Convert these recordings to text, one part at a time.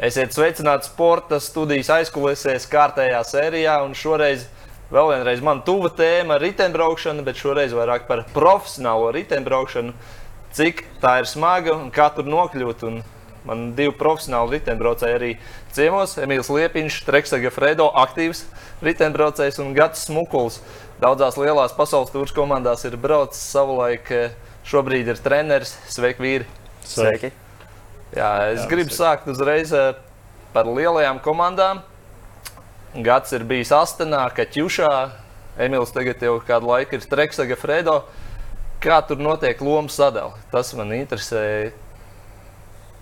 Esiet sveicināti sporta studijas aizkulisēs kārtējā sērijā. Šoreiz vēl vienreiz man tuva tēma - riteņbraukšana, bet šoreiz vairāk par profesionālo riteņbraukšanu. Cik tā ir smaga un kā tur nokļūt. Un man divi profesionāli riteņbraucēji arī ciemos. Emīls Liepiņš, Treksaga Fredo, aktīvs riteņbraucējs un Gats Smukuls. Daudzās lielās pasaules tūras komandās ir braucis savulaik. Šobrīd ir treneris. Sveiki, vīri! Sveiki! Jā, es Jā, gribu sākt uzreiz par lielajām komandām. Gads ir bijis Astenā, Kaķušā. Emīls tagad jau kādu laiku ir Treksaga Fredo. Kā tur notiek lomu sadale? Tas man interesē.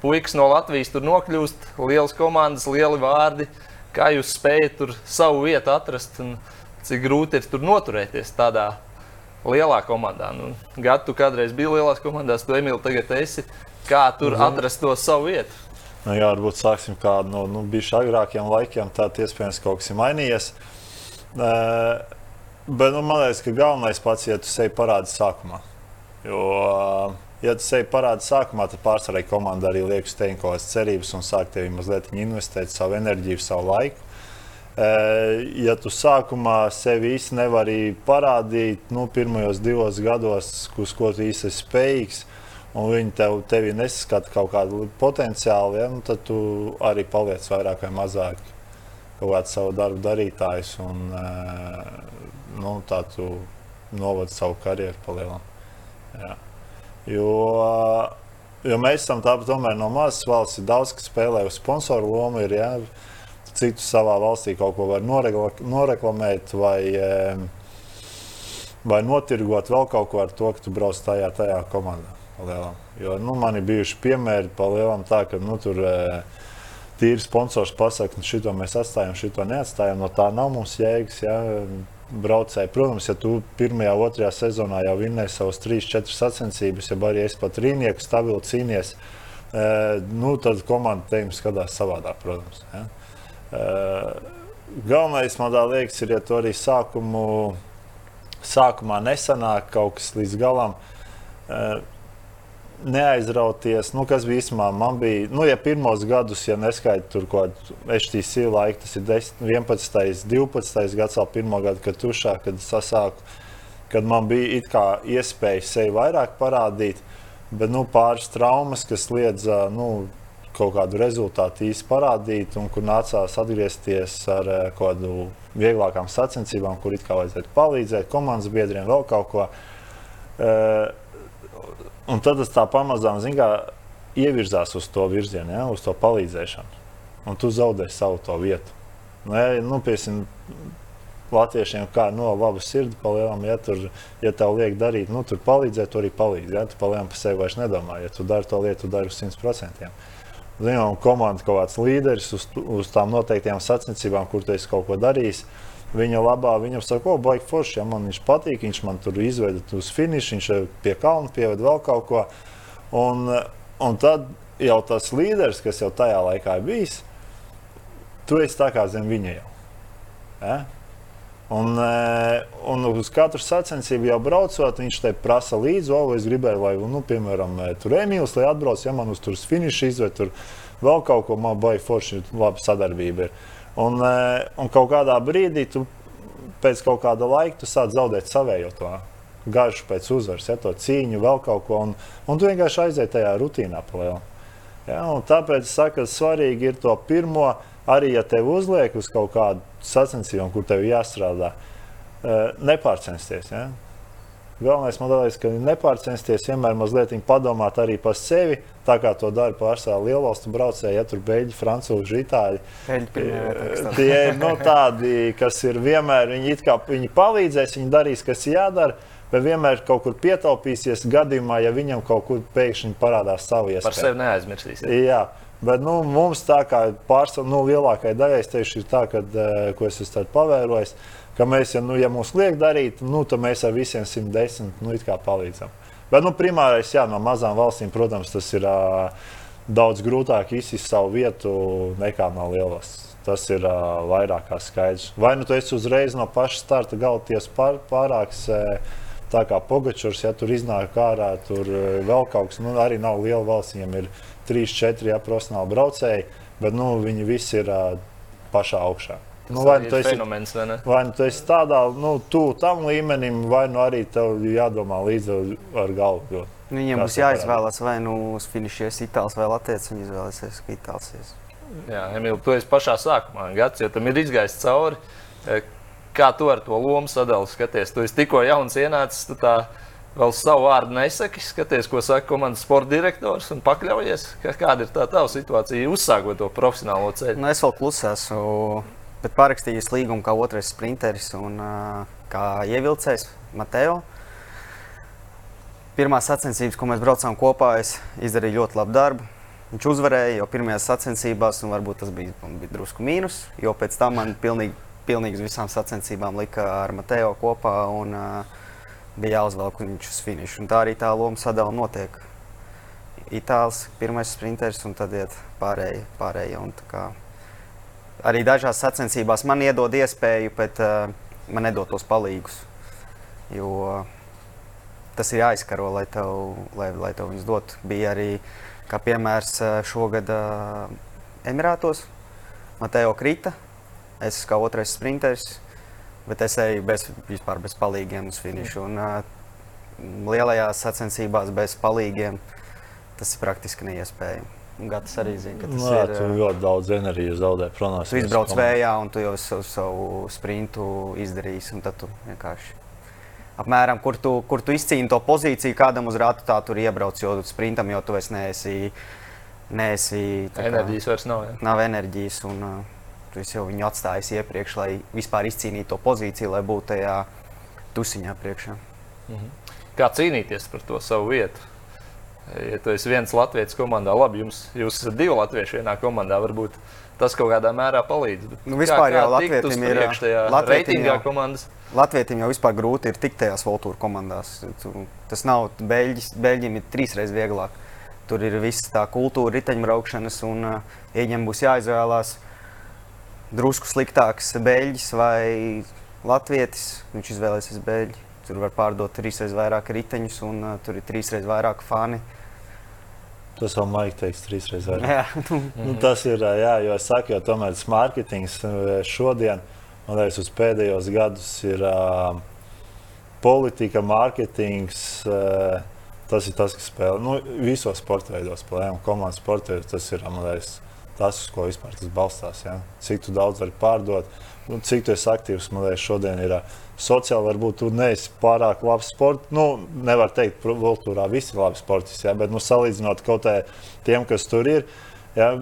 Puikas no Latvijas tur nokļūst, lielas komandas, lieli vārdi. Kā jūs spējat tur savu vietu atrast un cik grūti ir tur noturēties tādā lielā komandā? Nu, Gadu kādreiz bija lielās komandās, tu Emīl tagad esi. Kā tur mm. atrast to savu vietu? Nu, jā, varbūt sāksim kādu no nu, bijuši agrākiem laikiem. Tad iespējams kaut kas ir mainījies. Uh, bet nu, man liekas, ka galvenais pats ir, ja tu sevi parādi sākumā. Jo, ja tu sevi parādi sākumā, tad pārsvarā komanda arī liek uz tevi kaut kādas cerības un sāk tevi mazliet investēt savu enerģiju, savu laiku. Ja tu sākumā sevi īsti nevari parādīt, nu, pirmajos divos gados, uz ko tu īsti esi spējīgs, un viņi tev, tevi nesaskata kaut kādu potenciālu, ja, nu, tad tu arī paliec vairāk vai mazāk kaut kāds savu darbu darītājs. Un, nu, tā tu novadi savu karjeru palielināt. Ja. Jo, jo mēs esam tāpat no mazas valsts, ir daudz, kas spēlē uz sponsoru lomu. Ir, ja, citu savā valstī kaut ko var noreklamēt vai, vai notirgot vēl kaut ko ar to, ka tu brauc tajā, tajā komandā. Palielam. Jo nu, man ir bijuši piemēri palielam tā, ka nu, tur e, tīri sponsors pasakā, nu, šito mēs atstājam, šito neatstājam. No tā nav mums jēgas. Ja? Braucēji, protams, ja tu pirmajā, otrajā sezonā jau vinnēji savus 3-4 sacensības, ja arī esi pat rīnieku stabili cīnījies, e, nu, tad komanda tevi skatās savādāk, protams. Ja? Galvenais, man liekas, ir, ja tu arī sākumu, sākumā nesanāk kaut kas līdz galam. Neaizrauties. Nu, kas bija īstenībā? Man bija, nu, ja pirmos gadus, ja neskaidrs tur kaut kāda HTC laika, tas ir 10, 11, 12 gads, vēl pirmo gadu, kad tušā, kad sasāku, kad man bija iespēja sevi vairāk parādīt, bet nu, pāris traumas, kas liedza nu, kaut kādu rezultātu īsti parādīt, un kur nācās atgriezties ar kaut kādu vieglākām sacensībām, kur it kā vajadzētu palīdzēt komandas biedriem, vēl kaut ko. Uh, Un tad tas tā pamazām kā, ievirzās uz to virzienu, ja, uz to palīdzēšanu. Un tu zaudē savu to vietu. Nu, ja, nu, piesim, Latviešiem kā no labas sirds, palielam, ja, tur, ja tev liek darīt, nu, tur palīdzēt, tu arī palīdzi. Ja, tu palielam par sevi vairs nedomā. Ja tu dari to lietu, tu dari uz 100%. Zinām, komanda kaut kāds līderis uz, uz tām noteiktajām sacensībām, kur tu esi kaut ko darījis viņa labā. Viņam saka, o, baigi forši, ja man viņš patīk, viņš man tur izveda uz finišu, viņš pie kalna pieveda vēl kaut ko. Un, un tad jau tas līderis, kas jau tajā laikā bijis, tu esi tā kā zem viņa jau. Ja? Un, un uz katru sacensību jau braucot, viņš te prasa līdzi, o, es gribēju, lai, nu, piemēram, tur Emīls, lai atbrauc, ja man uz tur finišu izved, tur vēl kaut ko, man baigi forši, laba sadarbība ir. Un, e, un kaut kādā brīdī, tu, pēc kaut kāda laika, tu sāc zaudēt savējo to garšu pēc uzvaras, ja, to cīņu, vēl kaut ko. Un, un tu vienkārši aiziet tajā rutīnā palielā. Ja, tāpēc es saku, ka svarīgi ir to pirmo, arī ja tev uzliek uz kaut kādu sacensību, kur tev jāstrādā, e, nepārcensties. Ja. Galvenais man liekas, ka nepārcensties, vienmēr mazliet padomāt arī par sevi, tā kā to dara pārsvarā lielvalstu braucēji, ja tur beigļi, francūži, itāļi. Tie ir no nu, tādi, kas ir vienmēr, viņi, kā, viņi palīdzēs, viņi darīs, kas jādara. Bet vienmēr kaut kur pietaupīsies gadījumā, ja viņam kaut kur pēkšņi parādās savu iespēju. Par sevi neaizmirsīs. Jā. Bet nu, mums tā kā pārsvarā, nu, lielākajai daļai, teikšu, ir tā, kad, eh, ko es esmu pavērojis, ka mēs, ja, nu, ja mums liek darīt, nu, tad mēs ar visiem 110 nu, palīdzam. Bet nu, primārais, jā, no mazām valstīm, protams, tas ir uh, daudz grūtāk izsist savu vietu nekā no lielas. Tas ir uh, vairāk kā skaidrs. Vai nu tu esi uzreiz no paša starta galties pār, pārāks uh, tā kā Pogačurs, ja tur iznāk ārā, tur vēl kaut kas, nu, arī nav liela valsts, viņam ir 3, 4 ja, profesionāli braucēji, bet nu, viņi visi ir uh, pašā augšā. Nu, vai, nu esi, fenomens, vai, vai nu tu esi tādā, nu, tuvu tam līmenim, vai nu arī tev jādomā līdzi ar galvu. Jo, Viņiem būs jāizvēlas vai nu uz finišies itālis vai latviečs, viņi izvēlēsies, ka itālis. Jā, Emīl, tu esi pašā sākumā, gads, jo tam ir izgājis cauri. Kā tu ar to lomu sadali skaties? Tu esi tikko jauns ienācis, vēl savu vārdu nesaki, skaties, ko saka komandas sporta direktors un pakļaujies. Kāda ir tā tava situācija, uzsākot to profesionālo ceļu? Nu, es vēl klusēju, bet parakstīju līgumu kā otrais sprinteris un kā ievilcējs Mateo. Pirmās sacensības, ko mēs braucām kopā, es izdarīju ļoti labu darbu. Viņš uzvarēja jau pirmajās sacensībās, un varbūt tas bija, bija drusku mīnus, jo pēc tam man pilnīgi pilnīgi visām sacensībām lika ar Mateo kopā un uh, bija jāuzvelk viņš uz finišu. Un tā arī tā loma sadala notiek. Itālijs, pirmais sprinteris un tad iet pārējie. pārējie un, arī dažās sacensībās man iedod iespēju, bet uh, man nedod tos palīgus. Jo uh, tas ir jāizkaro, lai tev, lai, lai tev viņus dotu. Bija arī, kā piemērs, šogad uh, Emirātos Mateo Krita Es kā otrais sprinteris, bet es eju bez, vispār bez palīgiem uz finišu. Un, uh, lielajās sacensībās bez palīgiem tas ir praktiski neiespējami. Gatis arī zina, ka tas Nā, ir. Tu ļoti daudz enerģijas zaudē. Protams, tu izbrauc vējā un tu jau savu, savu sprintu izdarīsi. Un tad tu vienkārši apmēram, kur tu, kur tu izcīni to pozīciju, kādam uz rāta tā tur iebrauc, jo sprintam jau tu vairs neesi. neesi kā, enerģijas vairs nav. Ja? Nav enerģijas. Un, uh, Tu jau viņu atstājis iepriekš, lai vispār izcīnītu to pozīciju, lai būtu tajā tusiņā priekšā. Mhm. Kā cīnīties par to savu vietu? Ja tu esi viens Latvijas komandā, labi, jums, jūs esat divi Latvieši vienā komandā, varbūt tas kaut kādā mērā palīdz. Nu, vispār kā, kā jau Latvijam ir reitingā komandas. Latvijam jau vispār grūti ir tikt tajās Voltūra komandās. Tas nav Beļģis, Beļģim ir trīsreiz vieglāk. Tur ir viss tā kultūra, riteņbraukšanas, un uh, ieņem būs jāizvēlās drusku sliktāks beļģis vai latvietis. Viņš izvēlēsies beļģi. Tur var pārdot trīsreiz vairāk riteņus, un uh, tur ir trīsreiz vairāk fani. Tas vēl Maika teiks, trīsreiz vairāk. Jā. nu, tas ir, jā, jo es saku, jo tomēr tas mārketings šodien, man liekas, uz pēdējos gadus ir uh, politika, mārketings. Uh, tas ir tas, kas spēlē nu, visos sporta veidos, spēlējām komandas sporta veidos. Tas ir, man liekas, tas, uz ko vispār tas balstās. Ja? Cik daudz var pārdot, nu, cik tu esi aktīvs. Man liekas, šodien ir sociāli, varbūt tu neesi pārāk labs sports. Nu, nevar teikt, ka Voltūrā visi ir labi sportisti, ja? bet nu, salīdzinot kaut tiem, kas tur ir. Ja?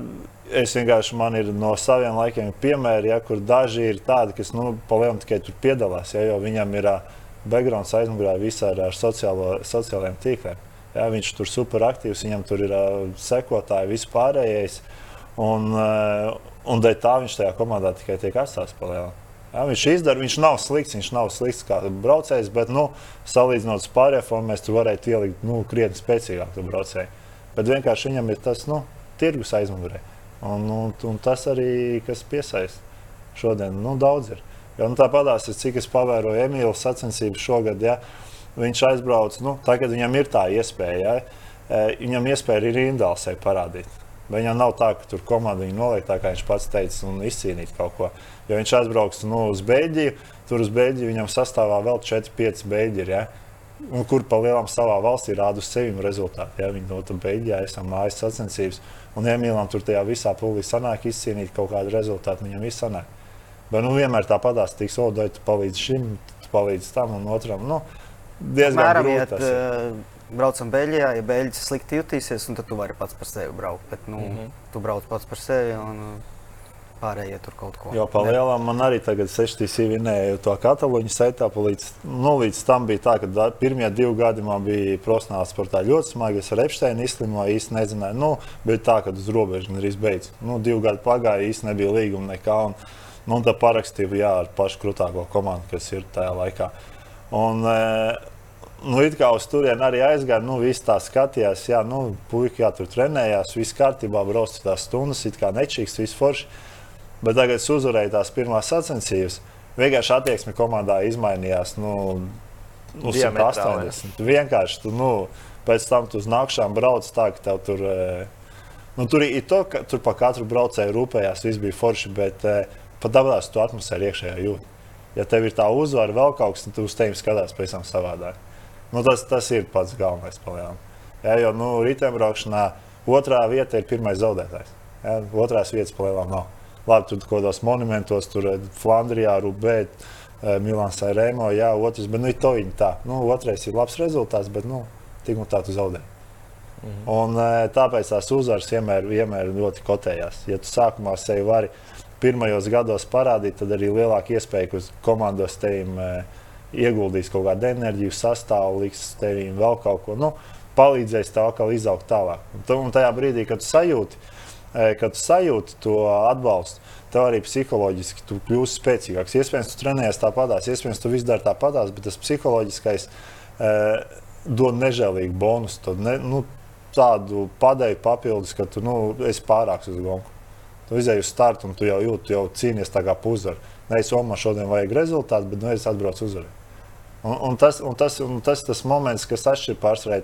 Es vienkārši man ir no saviem laikiem piemēri, ja, kur daži ir tādi, kas nu, palielināt tikai tur piedalās, ja, jo viņam ir backgrounds aizmugurē visā ar, ar sociālo, sociālajiem tīkliem. Ja, viņš tur super aktīvs, viņam tur ir sekotāji, vispārējais. Uh, Un, eh, un dēļ tā viņš tajā komandā tikai tiek atstāts palielināt. Ja, viņš izdara, viņš nav slikts, viņš nav slikts kā braucējs, bet, nu, salīdzinot ar pārējiem mēs tur varētu ielikt nu, krietni spēcīgāku braucēju. Bet vienkārši viņam ir tas nu, tirgus aizmugurē. Un, un, un tas arī, kas piesaista šodien, nu, daudz ir. Jo, nu, Tāpatās, cik es pavēroju Emīlu sacensības šogad, ja, viņš aizbrauc, nu, tagad viņam ir tā iespēja. Ja, eh, viņam iespēja arī Rindāls sevi parādīt. Viņam nav tā, ka tur komanda viņu noliek tā, kā viņš pats teica, un izcīnīt kaut ko. Jo viņš aizbrauks nu, uz Beļģiju, tur uz Beļģiju viņam sastāvā vēl 4-5 beļģi. Ja? Un kur pa lielām savā valstī rāda uz sevi rezultātu. Ja? Viņi no nu, Beļģijā esam mājas sacensības. Un Emīlam tur tajā visā pūlī sanāk izcīnīt kaut kādu rezultātu. Viņam viss sanāk. Bet nu, vienmēr tā padās, tiks, o, dod, tu palīdzi šim, tu palīdzi tam un otram. Nu, diezgan Mēram grūti. Tas, uh, braucam Beļģijā, ja Beļģis slikti jutīsies, tad tu vari pats par sevi braukt. Bet nu, mm -hmm. tu brauc pats par sevi. Un, uh, Pārējie tur kaut ko. Jo palielinām man arī tagad 6 vinēja to Katalūņu setupu. Līdz, nu, līdz tam bija tā, ka pirmie divi gadi man bija profesionāli sportā ļoti smagi. Es ar Epsteinu izslimoju, īsti nezināju. Nu, bija tā, ka uz robežas arī beidz. Nu, divi gadi pagāja, īsti nebija līguma nekā. Un, nu, un tad parakstīju jā, ar pašu krūtāko komandu, kas ir tajā laikā. Un, e, nu, it kā uz turieni arī aizgāja, nu, viss tā skatījās, jā, nu, puiši, jā, tur trenējās, viss kārtībā, brauc tās stundas, it kā nečīgs, viss forši. Bet tagad es uzvarēju tās pirmās sacensības. Vienkārši attieksme komandā izmainījās. Nu, nu, 180. Vienkārši tu, nu, pēc tam tu uz nākšām brauc tā, ka tev tur. Nu, tur ir to, ka tur pa katru braucēju rūpējās, viss bija forši, bet pat dabās tu atmosfēru iekšējā jūt. Ja tev ir tā uzvara, vēl kaut kas, tad tu uz tevi skatās pavisam savādāk. Nu, tas, tas ir pats galvenais palielinājums. Ja, jo nu, riteņbraukšanā otrā vieta ir pirmais zaudētājs. Ja, otrās vietas palielinājumā nav. Labi, tur kaut kādos monumentos, tur Flandrijā, Rubē, Milāns vai Rēmo, jā, otrs, bet nu, to viņi tā. Nu, otrais ir labs rezultāts, bet nu, tik un tā tu zaudē. Mhm. Un, tāpēc tās uzvaras vienmēr, vienmēr ļoti kotējās. Ja tu sākumā sevi vari pirmajos gados parādīt, tad arī lielāka iespēja, ka komandos tevim ieguldīs kaut kādu enerģiju, sastāvu, liks tevim vēl kaut ko. Nu, palīdzēs tev atkal izaugt tālāk. Un, un tajā brīdī, kad tu sajūti, kad tu sajūti to atbalstu, tev arī psiholoģiski tu kļūsi spēcīgāks. Iespējams, tu trenējies tāpatās, iespējams, tu viss dari tāpatās, bet tas psiholoģiskais e, dod nežēlīgu bonusu, ne, nu, tādu padēju papildus, ka tu nu, esi pārāks uz gonku. Tu izēji uz startu un tu jau jūti, jau cīnies tā kā puzara. Es domāju, šodien vajag rezultātu, bet nu, es atbraucu uzvarēt. Un, un, tas, un, tas, un tas tas moments, kas atšķiras pārsvarā.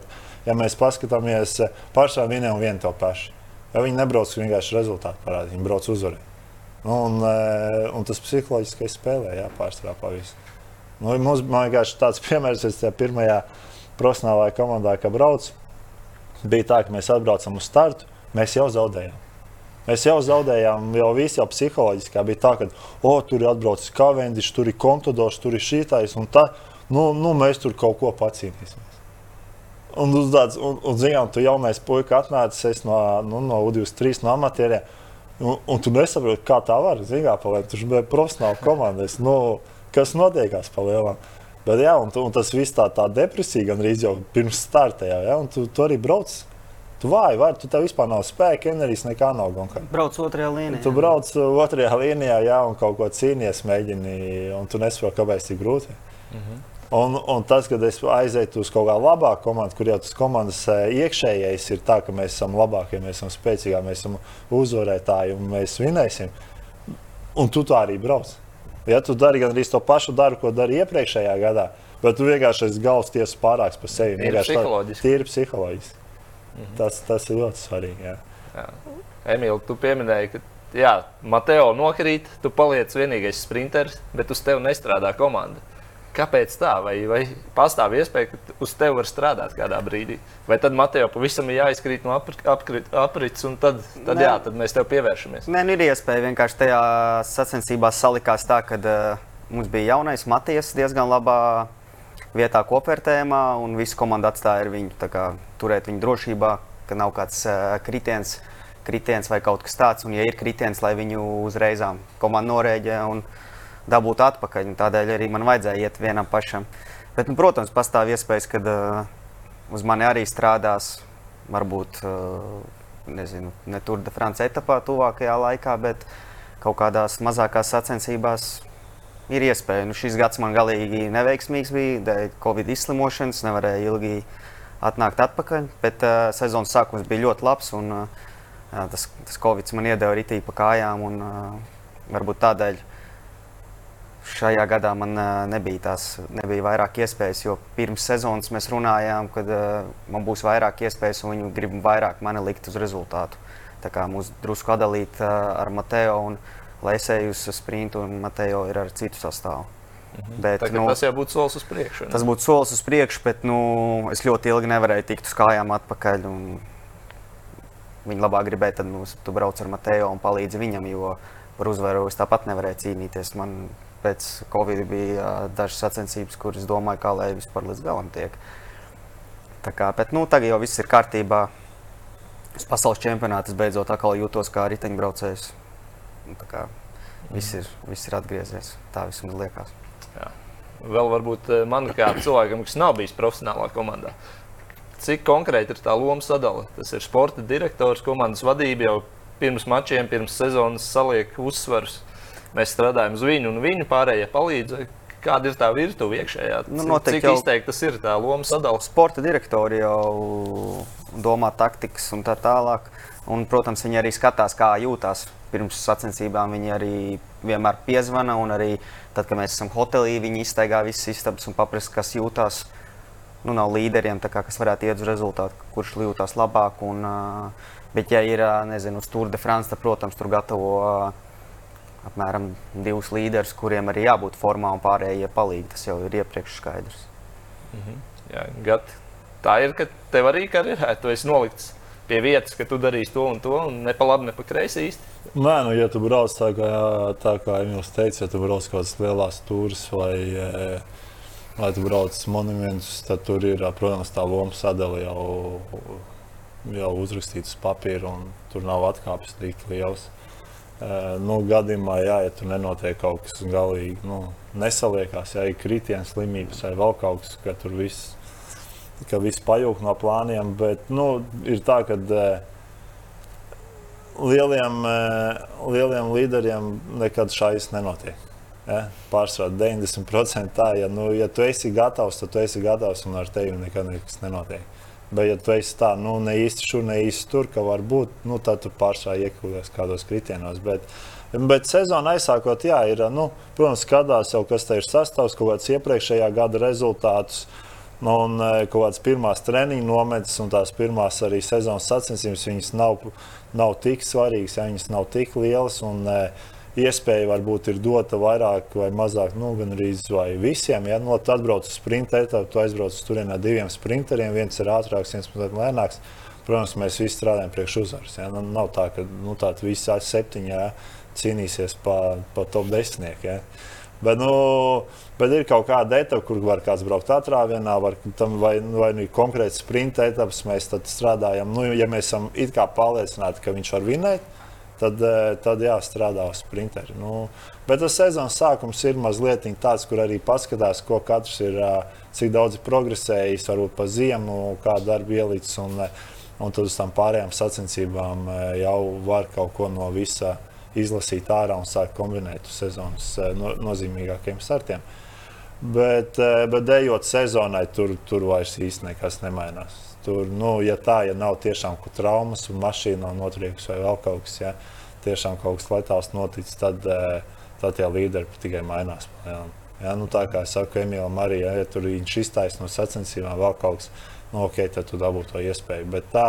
Ja mēs paskatāmies pašā vienā un viena to pašu, ja viņi nebrauc vienkārši rezultātu parādīt, viņi brauc uzvarēt. Nu, un, e, un tas psiholoģiskais spēlē, jā, pārsvarā pavisam. Nu, mums vienkārši tāds piemērs, es tajā pirmajā profesionālajā komandā, kad braucu, bija tā, ka mēs atbraucam uz startu, mēs jau zaudējām. Mēs jau zaudējām, jau viss jau psiholoģiski. Bija tā, ka, oh, tur ir atbraucis Kavendišs, tur ir Kontodors, tur ir šītais, un tā, nu, nu, mēs tur kaut ko pacīnīsimies. Un, tāds, un, un zinām, tu jaunais puika atnācis no, nu, no U23 no amatieriem, un, un tu nesaproti, kā tā var, zinām, palēt, tu biji profesionāli komandai, nu, kas notiekās pa lielam. Bet, jā, un, un tas viss tā, tā depresija gandrīz jau pirms startējā, ja, un tu, tu arī brauc Tu vāji, vai tu tev vispār nav spēka, enerģijas, nekā nav. Gonka. Brauc otrajā līnijā. Tu brauc otrajā līnijā, jā, un kaut ko cīnījies, mēģini, un tu nesaproti, kāpēc tik grūti. Mm -hmm. Un, un tas, kad es aizietu uz kaut kādu labāku komandu, kur jau tas komandas iekšējais ir tā, ka mēs esam labākie, mēs esam spēcīgākie, mēs esam uzvarētāji un mēs vinēsim. Un tu tā arī brauc. Ja tu dari gan arī to pašu darbu, ko darīji iepriekšējā gadā, bet tu vienkārši esi galvas tiesas pārāks par sevi. Tīri psiholoģiski. Tīri psiholoģiski. Mhm. Tas, tas ir ļoti svarīgi. Jā. Jā. Emīl, tu pieminēji, ka jā, Mateo nokrīt, tu paliec vienīgais sprinteris, bet uz tevi nestrādā komanda. Kāpēc tā? Vai, vai pastāv iespēja, ka uz tevi var strādāt kādā brīdī? Vai tad Mateo pavisam ir jāizkrīt no aprits, un tad, tad, jā, tad mēs tev pievēršamies? Nē, nu ir iespēja. Vienkārši tajā sacensībās salikās tā, ka uh, mums bija jaunais Matijas diezgan labā vietā kopvērtējumā, un visu komandu atstāja ar viņu, kā, turēt viņu drošībā, ka nav kāds uh, kritiens, kritiens vai kaut kas tāds. Un, ja ir kritiens, lai viņu uzreizām komanda norēģē un dabūtu atpakaļ. Un tādēļ arī man vajadzēja iet vienam pašam. Bet, nu, protams, pastāv iespējas, ka uh, uz mani arī strādās varbūt uh, nezinu, ne Tour de France etapā tuvākajā laikā, bet kaut kādās mazākās sacensībās ir iespēja. Nu, šis gads man galīgi neveiksmīgs bija, dēļ Covid izslimošanas, nevarēju ilgi atnākt atpakaļ, bet uh, sezonas sākums bija ļoti labs. Un, uh, tas, tas Covid man iedeva ritīgi pa kājām, un uh, varbūt tādēļ šajā gadā man uh, nebija, tās, nebija vairāk iespējas, jo pirms sezonas mēs runājām, ka uh, man būs vairāk iespējas, un viņi grib vairāk mani likt uz rezultātu. Tā kā mums drusku atdalīt uh, ar Mateo. Un, lai es eju uz sprintu, un Matejo ir ar citu sastāvu. Mhm. Bet, Tagad nu, tas jau būtu solis uz priekšu. Ne? Tas būtu solis uz priekšu, bet nu, es ļoti ilgi nevarēju tikt uz kājām atpakaļ. Viņa labāk gribēja, tad nu, tu brauc ar Matejo un palīdzi viņam, jo par uzvaru es tāpat nevarēju cīnīties. Man pēc Covid bija uh, dažas sacensības, kuras domāju, kā lai vispār līdz galam tiek. Tā kā, bet nu, tagad jau viss ir kārtībā. Uz pasaules čempionāta beidzot atkal jūtos kā riteņbraucējs. Nu, kā, viss, ir, viss ir atgriezies. Tā vismaz liekas. Jā. Vēl varbūt eh, man kā cilvēkam, kas nav bijis profesionālā komandā. Cik konkrēti ir tā loma sadalīta? Tas ir sporta direktors, komandas vadība jau pirms mačiem, pirms sezonas saliek uzsvarus. Mēs strādājam uz viņu, un viņu pārējie palīdz. Kāda ir tā virtuve iekšējā? Nu, cik cik izteikti tas ir tā loma sadalīta? Sporta direktori jau domā taktikas un tā tālāk. Un, protams, viņi arī skatās, kā jūtas pirms sacensībām. Viņi arī vienmēr piezvana, un arī tad, kad mēs esam hotelī, viņi iztaigā visas istabas un paprasa, kas jūtas. Nu, nav līderiem, kā, kas varētu iet uz rezultātu, kurš jūtas labāk. Un, uh, bet, ja ir, nezinu, uz Tour de France, tad, protams, tur gatavo uh, apmēram divus līderus, kuriem arī jābūt formā un pārējie palīgi. Tas jau ir iepriekš skaidrs. Mhm. Jā, gat, tā ir, ka tev arī karjerā tu esi nolikts pie vietas, ka tu darīsi to un to, un ne pa labi, ne pa kreisi īsti. Nē, nu, ja tu brauc tā kā, tā kā Emīls teica, ja tu brauc kaut kādas lielās stūres vai, vai tu brauc monumentus, tad tur ir, protams, tā loma sadala jau, jau uzrakstīta uz papīra, un tur nav atkāpes tik liels. Nu, gadījumā, jā, ja tur nenotiek kaut kas galīgi nu, nesaliekās, ja ir kritiens, slimības vai vēl kaut kas, ka tur viss, ka viss pajūg no plāniem. Bet nu, ir tā, ka lieliem, lieliem līderiem nekad šais nenotiek. Ja? Pārsvarā 90% tā, ja, nu, ja tu esi gatavs, tad tu esi gatavs un ar tevi nekad nekas nenotiek. Bet, ja tu esi tā, nu, ne īsti šur, ne īsti tur, ka var būt, nu, tad tu pārsvarā iekļūsies kādos kritienos. Bet, bet sezona aizsākot, jā, ir, nu, protams, skatās jau, kas te ir sastāvs, kaut kāds iepriekšējā gada rezultātus. Nu, un kaut kādas pirmās treniņu nometnes un tās pirmās arī sezonas sacensības, viņas nav, nav tik svarīgas, ja viņas nav tik lielas. Un, uh, iespēja varbūt ir dota vairāk vai mazāk, nu, gan arī visiem. Ja tad atbrauc uz sprinta etapu, tu aizbrauc uz turieni ar diviem sprinteriem, viens ir ātrāks, viens mazliet lēnāks. Protams, mēs visi strādājam priekš uzvaras. Ja? Nu, nav tā, ka nu, tādi visi septiņi ja? cīnīsies pa, pa top desmitnieku. Ja? Bet, nu, bet ir kaut kāda etapa, kur var kāds braukt ātrā vienā, var, vai, vai nu ir konkrēts sprinta etapas. Mēs strādājam, nu, ja mēs esam pārliecināti, ka viņš var vinēt, tad, eh, tad jāstrādā uz sprinteri. Nu, bet tas sezonas sākums ir mazliet tāds, kur arī paskatās, ko katrs ir, eh, cik daudz ir progresējis, varbūt pa ziemu, kādu darbu ielicis. Un, eh, un tad uz tām pārējām sacensībām jau var kaut ko no visa izlasīt ārā un sākt kombinēt uz sezonas no, nozīmīgākiem startiem. Bet, bet dejot sezonai, tur, tur vairs īstenībā nekas nemainās. Tur, nu, ja tā, ja nav tiešām traumas un mašīna nav notriekusi vai vēl kaut kas, ja tiešām kaut kas letāls noticis, tad, eh, tad tie līderi tikai mainās. Ja. Nu, tā kā es saku, Emīlam, arī ja, ja tur viņš iztaisno no sacensībām, vēl kaut kas, nu, ok, tad tu dabū to iespēju. Bet tā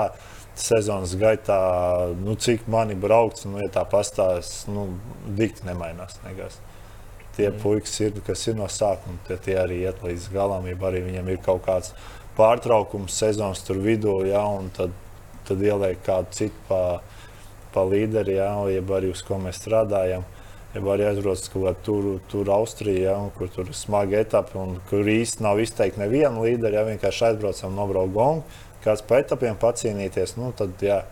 sezonas gaitā, nu, cik mani braukts, nu, ja tā pastāstās, nu, dikti nemainās. Nekas. Tie mm. puikas, ir, kas ir no sākuma, tie, tie arī iet līdz galam, ja arī viņiem ir kaut kāds pārtraukums sezonas tur vidū, ja, un tad, tad ieliek kādu citu pa, pa līderi, ja, jeb arī uz ko mēs strādājam. Ja arī aizbraucis kaut kādā tur, tur Austrijā, ja, kur tur ir smagi etapi, un kur īsti nav izteikti neviena līdera. Ja vienkārši aizbraucam, nobraucam gongu, kāds pa etapiem pacīnīties, nu, tad, jā,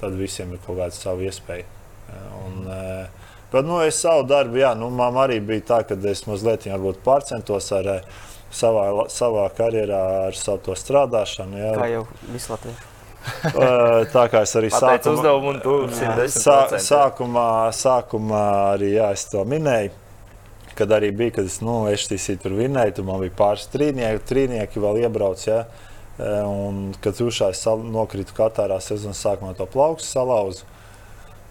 tad visiem ir kaut kāda sava iespēja. Ja, un, eh, bet nu, es savu darbu, jā, nu, man arī bija tā, ka es mazliet pārcentos ar viņu savā, savā karjerā ar savu to strādāšanu. Jā. Kā jau visu Latviju. tā kā es arī sākumā, uzdevumu, sā, sākumā, sākumā arī jā, es to minēju. Kad arī bija, kad es nu, HTC tur vinēju, tur man bija pāris trīnieki, trīnieki vēl iebrauc. Ja? Un, kad uzšāvis nokrita Katārā sezonas sākumā to plaukstu salauzu.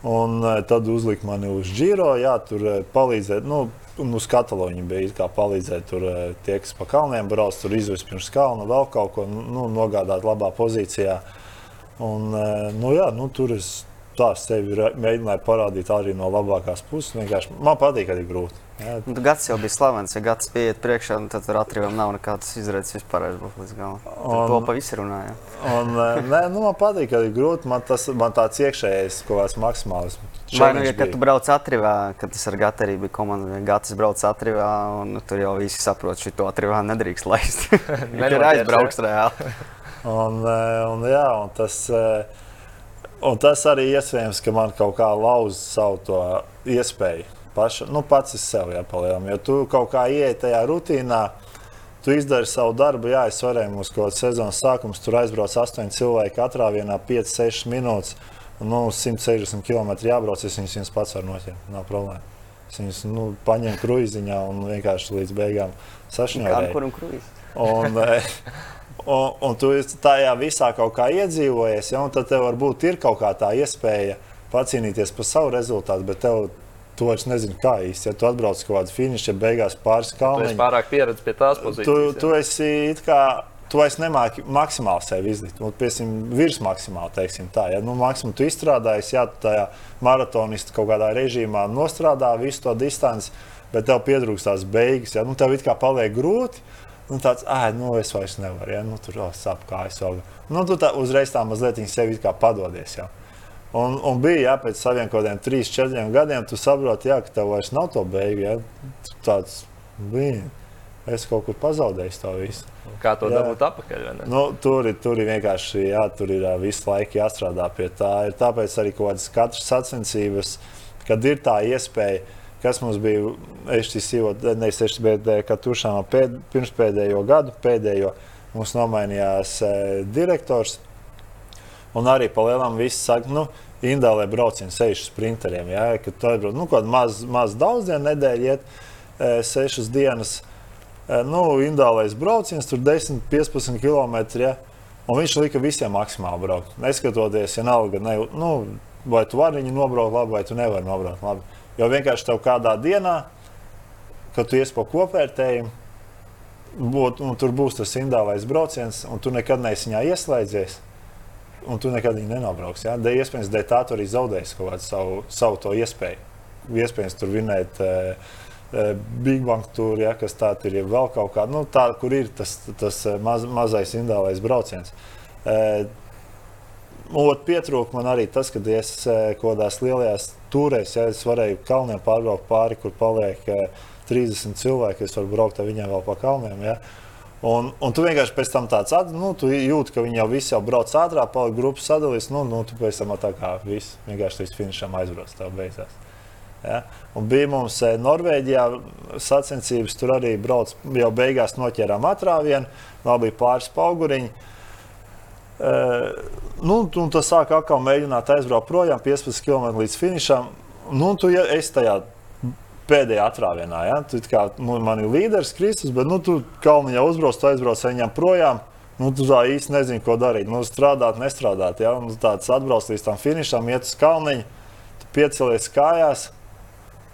Un tad uzlika mani uz Giro, jā, tur palīdzēt. Nu, Un uz Kataloniju bija kā palīdzēt tur eh, tie, kas pa kalniem brauc, tur izvest pirms kalna, vēl kaut ko nu, nogādāt labā pozīcijā. Un, nu, jā, nu, tur es tā sevi mēģināju parādīt arī no labākās puses. Vienkārši man patīk, ka ir grūti. Nu, gads jau bija slavens, ja gads pieiet priekšā, tad tur atrivām nav nekādas izredzes vispār aizbraukt līdz galam. To pa visi runāja. Un, eh, nē, nu, man patīk, ka ir grūti. Man tas man tāds iekšējais kaut kāds maksimāls. Vai nu, ja, tu brauc atrivā, kad tas ar Gatu arī bija komanda, Gatis brauc atrivā, un nu, tur jau visi saprot, ka šo atrivā nedrīkst laist. Viņš ir aizbrauks reāli. un, eh, un, jā, un tas, eh, un tas arī iespējams, ka man kaut kā lauz savu to iespēju paša, nu, pats sev jāpalielina. Jo tu kaut kā ieej tajā rutīnā, tu izdari savu darbu, jā, es varēju mums kaut kādā sezonas sākums, tur aizbrauc 8 cilvēki katrā vienā 5-6 minūtes. Nu, 160 km jābrauc, es viņus pats varu noķert. Nav problēma. Es viņus nu, paņēmu kruīziņā un vienkārši līdz beigām sašņoju. Kādu kuram kruīzi? Un, eh, un, un tu tajā visā kaut kā iedzīvojies, ja, un tad tev varbūt ir kaut kā tā iespēja pacīnīties par savu rezultātu, bet tev tu vairs nezini, kā īsti. Ja tu atbrauc kaut kādu finišu, ja beigās pāris kalniņu. Tu pārāk pieredzējis pie tās pozīcijas. Tu, tu esi it kā tu vairs nemāki maksimāli sevi izlikt. Nu, Piemēram, virs maksimāli, teiksim tā. Ja nu, maksimāli tu izstrādājies, jā, tu tajā maratonistā kaut kādā režīmā nostrādā visu to distanci, bet tev pietrūkst tās beigas. Ja? Nu, tev it kā paliek grūti. Nu, tāds, ah, nu, es vairs nevaru, ja? nu, tur oh, sāp kājas vēl. Nu, tu tā uzreiz tā mazliet sevi padodies. Ja? Un, un bija, ja pēc saviem kaut kādiem trīs, četriem gadiem, tu saproti, ja, ka tev vairs nav to beigu. Tu tāds, bija, es kaut kur pazaudēju to visu. Kā to jā. dabūt atpakaļ? Nu, tur, tur ir vienkārši jā, tur ir visu laiku jāstrādā pie tā. Ir tāpēc arī kaut kādas katras sacensības, kad ir tā iespēja, kas mums bija HTC, nevis HTC, kad tušām pēd, pirms pēdējo gadu, pēdējo mums nomainījās direktors. Un arī palielam viss saka, nu, Indālē braucieni sešu sprinteriem. Jā, kad tu atbrauc, nu, kaut maz, maz daudz dienu nedēļu iet, e, sešas dienas. Nu, Indālais brauciens, tur 10, 15 km. Ja? Un viņš lika visiem maksimāli braukt. Neskatoties, ja nav ne, nu, vai tu vari viņu nobraukt labi, vai tu nevari nobraukt labi. Jo vienkārši tev kādā dienā, kad tu ies pa kopvērtējumu, būt, tur būs tas indālais brauciens, un tu nekad neesi viņā ieslēdzies. Un tu nekad viņu nenobrauksi. Ja? Dēļ, iespējams, dēļ tā tu arī zaudēsi kaut kādu savu, savu to iespēju. Iespējams, tur vinēt. Uh, Big Bang tur, ja, kas tāda ir, ja vēl kaut kāda, nu, tā, kur ir tas, tas eh, maz, mazais indālais brauciens. E, Ot, pietrūka man arī tas, ka es kaut kādās lielajās turēs, ja es varēju kalniem pārbraukt pāri, kur paliek 30 cilvēki, es varu braukt ar viņiem vēl pa kalniem. Ja. Un, un tu vienkārši pēc tam tāds nu, jūti, ka viņi jau visi jau brauc ātrāk, palika grupas sadalījis. Nu, nu, tu pēc tam tā kā viss vienkārši līdz finišam aizbrauc. Tā beidzās. Ja? Un bija mums eh, Norvēģijā sacensības, tur arī brauc, jau beigās noķērām atrāvienu, vēl bija pāris pauguriņi. Uh, nu, un tas sāk atkal mēģināt aizbraukt projām 15 km līdz finišam. Nu, tu ja, esi tajā pēdējā atrāvienā. Ja? Tu kā nu, man ir līderis Kristus, bet nu, tu kalniņā uzbrauc, tu aizbrauc viņam projām. Nu, tu tā īsti nezini, ko darīt. Nu, strādāt, nestrādāt. Ja? Nu, tāds atbrauc līdz tam finišam, iet uz kalniņu, piecelies kājās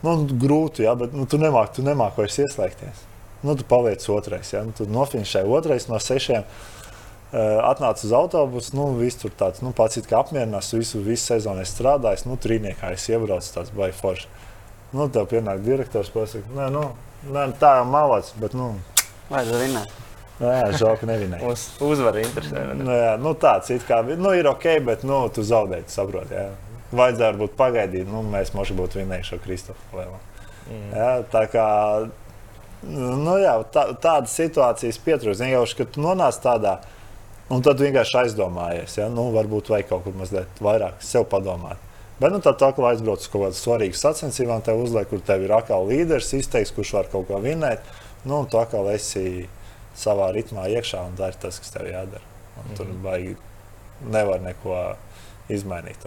Nu, grūti, jā, bet nu, tu nemāki, tu nemāki vairs ieslēgties. Nu, tu paliec otrais, ja? nu, tu nofinišēji otrais no sešiem. Uh, atnāc uz autobusu, nu, viss tur tāds, nu, pats kā apmierinās, visu, visu sezonu es strādāju, nu, trīniekā es iebraucu, tāds baigi forši. Nu, tev pienāk direktors, pasaka, nē, nu, nē, tā jau malāts, bet, nu. Vajadzētu vinēt. Jā, žēl, ka nevinēja. Uz uzvaru interesē. Nu, jā, nu, tāds, it kā, nu, ir ok, bet, nu, tu zaudēji, saproti, jā vajadzētu būt pagaidīt, nu, mēs možda būtu vinējuši šo Kristofu Lēlu. Mm. Ja, tā kā nu, jā, tā, tādas situācijas pietrūkst. Vienkārši, kad tu nonāc tādā, un tad vienkārši aizdomājies, ja, nu, varbūt vajag kaut kur mazliet vairāk sev padomāt. Bet nu, tā tā kā aizbrauc uz kaut kādu svarīgu sacensību, tev uzliek, kur tev ir atkal līderis, izteiks, kurš var kaut ko vinēt. Nu, tu atkal esi savā ritmā iekšā un dari tas, kas tev jādara. Un mm. Tur baigi nevar neko izmainīt.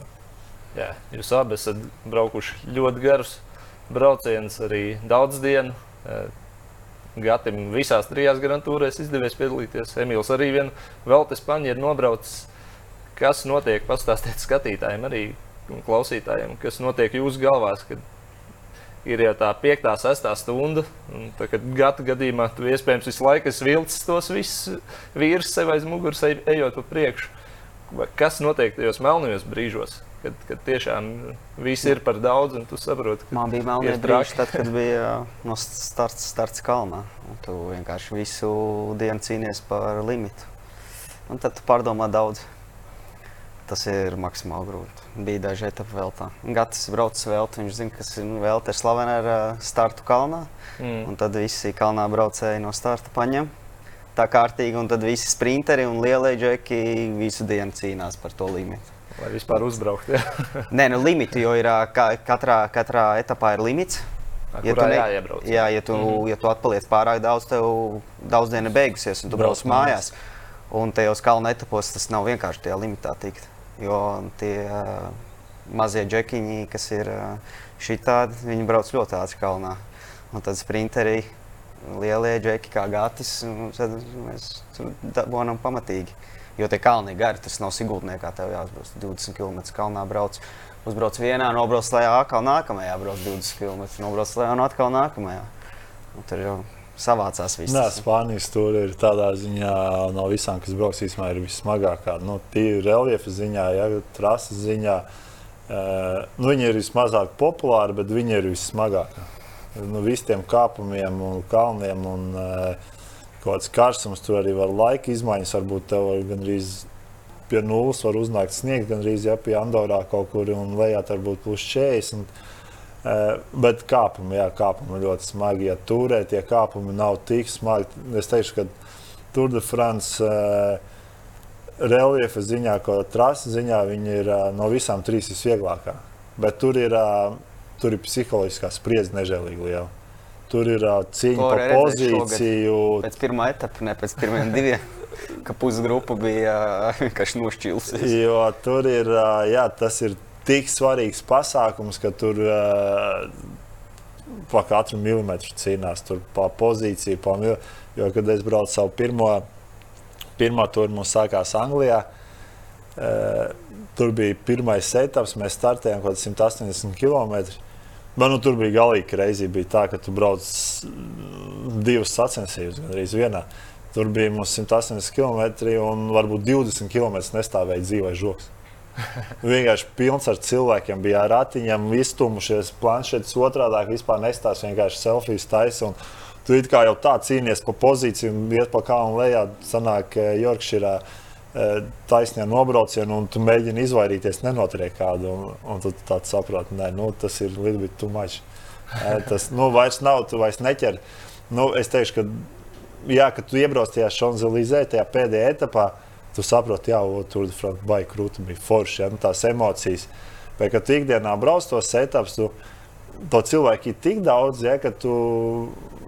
Jā, jūs abi esat braukuši ļoti garus braucienus, arī daudz dienu. Gatim visās trijās garantūrēs izdevies piedalīties. Emīls arī vienu velti Spāņu ir nobraucis. Kas notiek? Pastāstiet skatītājiem, arī klausītājiem, kas notiek jūsu galvās, kad ir jau tā piekta, sestā stunda. Tā, kad gada gadījumā tu iespējams visu laiku vilcis tos visus vīrus sev aiz muguras, ejot pa priekšu. Kas notiek tajos melnajos brīžos? kad, kad tiešām viss ir par daudz, un tu saproti, ka man bija melnie brīži, tad, kad bija no starts, starts kalnā. Tu vienkārši visu dienu cīnies par limitu. Un tad tu pārdomā daudz. Tas ir maksimāli grūti. Bija daži etapi vēl tā. Gatis brauc velti, viņš zina, kas ir nu, velti ir slavena ar uh, startu kalnā. Mm. Un tad visi kalnā braucēji no starta paņem tā kārtīgi, un tad visi sprinteri un lielie džeki visu dienu cīnās par to limitu. Lai vispār uzbraukt. Ja? Nē, nu limiti, jo ir katrā, katrā etapā ir limits. Ja tu, ne, jāiebrauc, jā, ja, tu, mm -hmm. ja tu atpaliec pārāk daudz, tev daudz dienu beigusies, un tu brauc mājās. Un tajos kalnu etapos tas nav vienkārši tajā limitā tikt. Jo tie uh, mazie džekiņi, kas ir uh, šitādi, viņi brauc ļoti ātri kalnā. Un tad sprinteri lielie džeki kā Gatis. Tad mēs dabūjām pamatīgi. Jo tie kalni ir gari, tas nav Sigūtniekā. Tev jāuzbrauc 20 km kalnā brauc. Uzbrauc vienā, nobrauc lejā, atkal nākamajā, brauc 20 km, nobrauc lejā un atkal nākamajā. Un tur jau savācās viss. Nē, Spānijas tur ir tādā ziņā no visām, kas brauks īstenībā, ir vissmagākā. Nu, Tīri reljefa ziņā, ja trases ziņā. Nu, viņi ir vismazāk populāri, bet viņi ir vissmagākie. Nu, Visiem kāpumiem un kalniem un kaut kāds karstums, tur arī var laika izmaiņas. Varbūt tev gandrīz pie nulles var uznākt sniegs, gandrīz ja pie Andorā kaut kur un lejā varbūt plus 40. Uh, bet kāpumi, jā, kāpumi ļoti smagi. Ja turē tie kāpumi nav tik smagi, es teikšu, ka Tour de France uh, reljefa ziņā, ko trases ziņā, viņi ir uh, no visām trīs visvieglākā. Bet tur ir, tur ir psiholoģiskā spriedze nežēlīgi liela. Tur ir cīņa par pozīciju. Šogad. Pēc pirmā etapa, ne pēc pirmiem diviem. ka pusgrupa bija vienkārši nošķīlusies. Jo tur ir, jā, tas ir tik svarīgs pasākums, ka tur uh, pa katru milimetru cīnās, tur pa pozīciju, pa mil... jo, kad es braucu savu pirmo, pirmo turu, mums sākās Anglijā. Uh, tur bija pirmais etaps, mēs startējām kaut kādā 180 km. Man nu, tur bija galīgi reizi, bija tā, ka tu brauc divas sacensības gandrīz vienā. Tur bija mums 180 km un varbūt 20 km nestāvēja dzīvais žoks. vienkārši pilns ar cilvēkiem, bija ar ratiņiem, iztumušies, planšetes otrādi, vispār nestāsta vienkārši selfijas taisa. Tu kā jau tā cīnies pa pozīciju, iet pa kalnu lejā, sanāk Jorkšīrā taisnē nobraucienu, un tu mēģini izvairīties, nenotriek kādu. Un, un tu tāds saproti, ka nu, tas ir too much. Tas nu, vairs nav, tu vairs neķer. Nu, es teikšu, ka, jā, kad tu iebrauc tajā Šonzelīzē, tajā pēdējā etapā, tu saproti, jau tur bija krūti, bija forši, ja, nu, tās emocijas. Bet, kad tu ikdienā brauc tos etapus, tu, to cilvēku ir tik daudz, ja, ka tu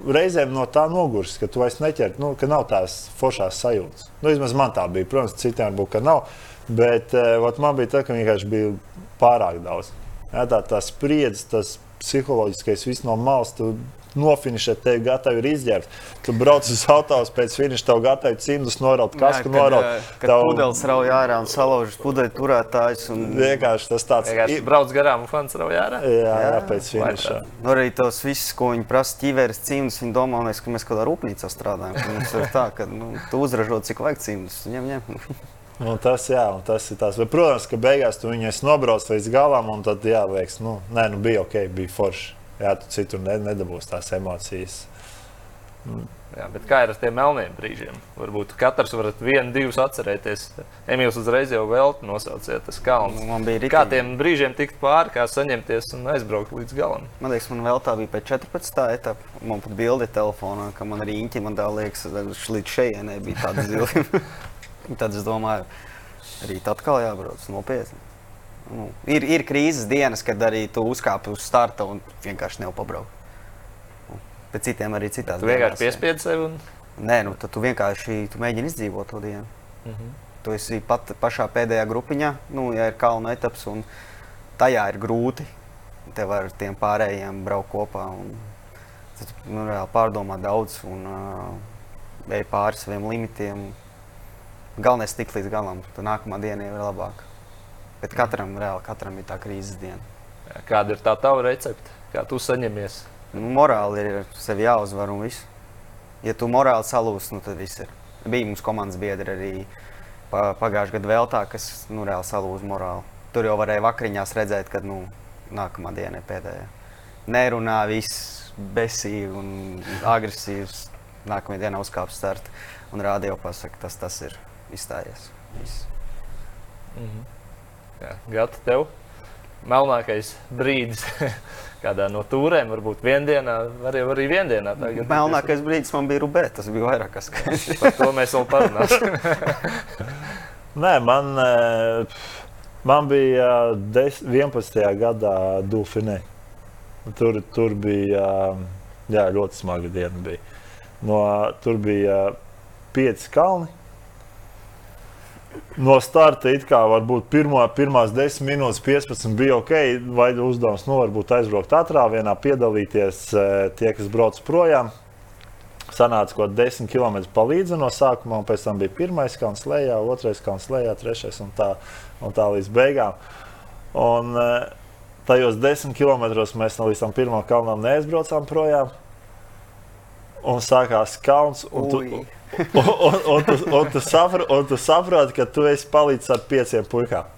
reizēm no tā nogurst, ka tu vairs neķer, nu, ka nav tās foršās sajūtas. Nu, vismaz man tā bija. Protams, citiem varbūt, ka nav. Bet uh, man bija tā, ka vienkārši bija pārāk daudz. Ja, tā, tā spriedzes, tas psiholoģiskais, viss no malas. Tu nofinišēt, tevi gatavi ir izģērbt. Tu brauc uz autobusu pēc finiša, tev gatavi cimdus noraut, kasku noraut. Kad tev... pudeles rauj ārā un salaužas pudeļu turētājs. Un... Vienkārši tas tāds. Vienkārši brauc garām un fans rauj ārā. Jā, jā, jā pēc finiša. Nu, arī tos visus, ko viņi prasa, ķīveres cimdus, viņi domā, mēs, ka mēs kādā rūpnīcā strādājam. Mums ir tā, ka nu, tu uzražo cik vajag cimdus. Ņem, ņem. Un tas, jā, un tas ir tas. Bet, protams, ka beigās tu viņus nobrauc līdz galam, un tad jāliekas, nu, nē, nu bija ok, bija forši jā, tu citur nedabūsi tās emocijas. Mm. Jā, bet kā ir ar tiem melniem brīžiem? Varbūt katrs varat vienu, divus atcerēties. Emīls uzreiz jau vēl nosauciet tas kalns. Man bija rītīgi. Kā tiem brīžiem tikt pāri, kā saņemties un aizbraukt līdz galam? Man liekas, man vēl tā bija pēc 14. etapa. Man pat bildi telefonā, ka man arī īņķi, man tā liekas, līdz šejienei bija tāda zila. Tad es domāju, arī tad atkal jābrauc nopietni. Nu, ir, ir krīzes dienas, kad arī tu uzkāpi uz starta un vienkārši nepabrauc. Pēc citiem arī citās. Tu vienkārši piespiedzi sevi. Un... Nē, nu, tu vienkārši tu mēģini izdzīvot to dienu. Mm -hmm. Tu esi pat pašā pēdējā grupiņā, nu, ja ir kalnu etaps, un tajā ir grūti. Tev ar tiem pārējiem braukt kopā. Un, tad nu, reāli pārdomā daudz un uh, ej pāri saviem limitiem. Galvenais ir tikt līdz galam, tad nākamā diena ir labāka. Bet katram, reāli, katram ir tā krīzes diena. Kāda ir tā tava recepte? Kā tu saņemies? Nu, morāli ir sevi jāuzvar un viss. Ja tu morāli salūsi, nu, tad viss ir. Bija mums komandas biedri arī pagājušajā gadā vēl tā, kas nu, reāli salūza morāli. Tur jau varēja vakariņās redzēt, ka nu, nākamā diena ir pēdējā. Nerunā viss besīgi un agresīvs. Nākamajā dienā uzkāpst starta un rāda jau pasaka, tas, tas ir izstājies. Viss. Mm -hmm. Gata tev melnākais brīdis kādā no tūrēm, varbūt viendienā, arī, arī viendienā. Tagad, Melnākais brīdis man bija Rubē, tas bija vairāk kas skaidrs. Par to mēs vēl parunāsim. Nē, man, eh, man bija 11. gadā Dulfinē. Tur, tur bija jā, ļoti smaga diena. Bija. No, tur bija pieci kalni no starta it kā varbūt pirmo, pirmās 10 minūtes, 15 bija ok, vai uzdevums nu, varbūt aizbraukt ātrā vienā, piedalīties eh, tie, kas brauc projām. sanāca kaut 10 km pa līdzi no sākuma, un pēc tam bija pirmais kalns lejā, otrais kalns lejā, trešais un tā, un tā līdz beigām. Un, uh, tajos 10 km mēs no līdz tam pirmam kalnam neaizbraucām projām. Un sākās kalns, un tu, un, un, un, tu, un, tu sapro, un tu saproti, ka tu esi palicis ar pieciem puikām.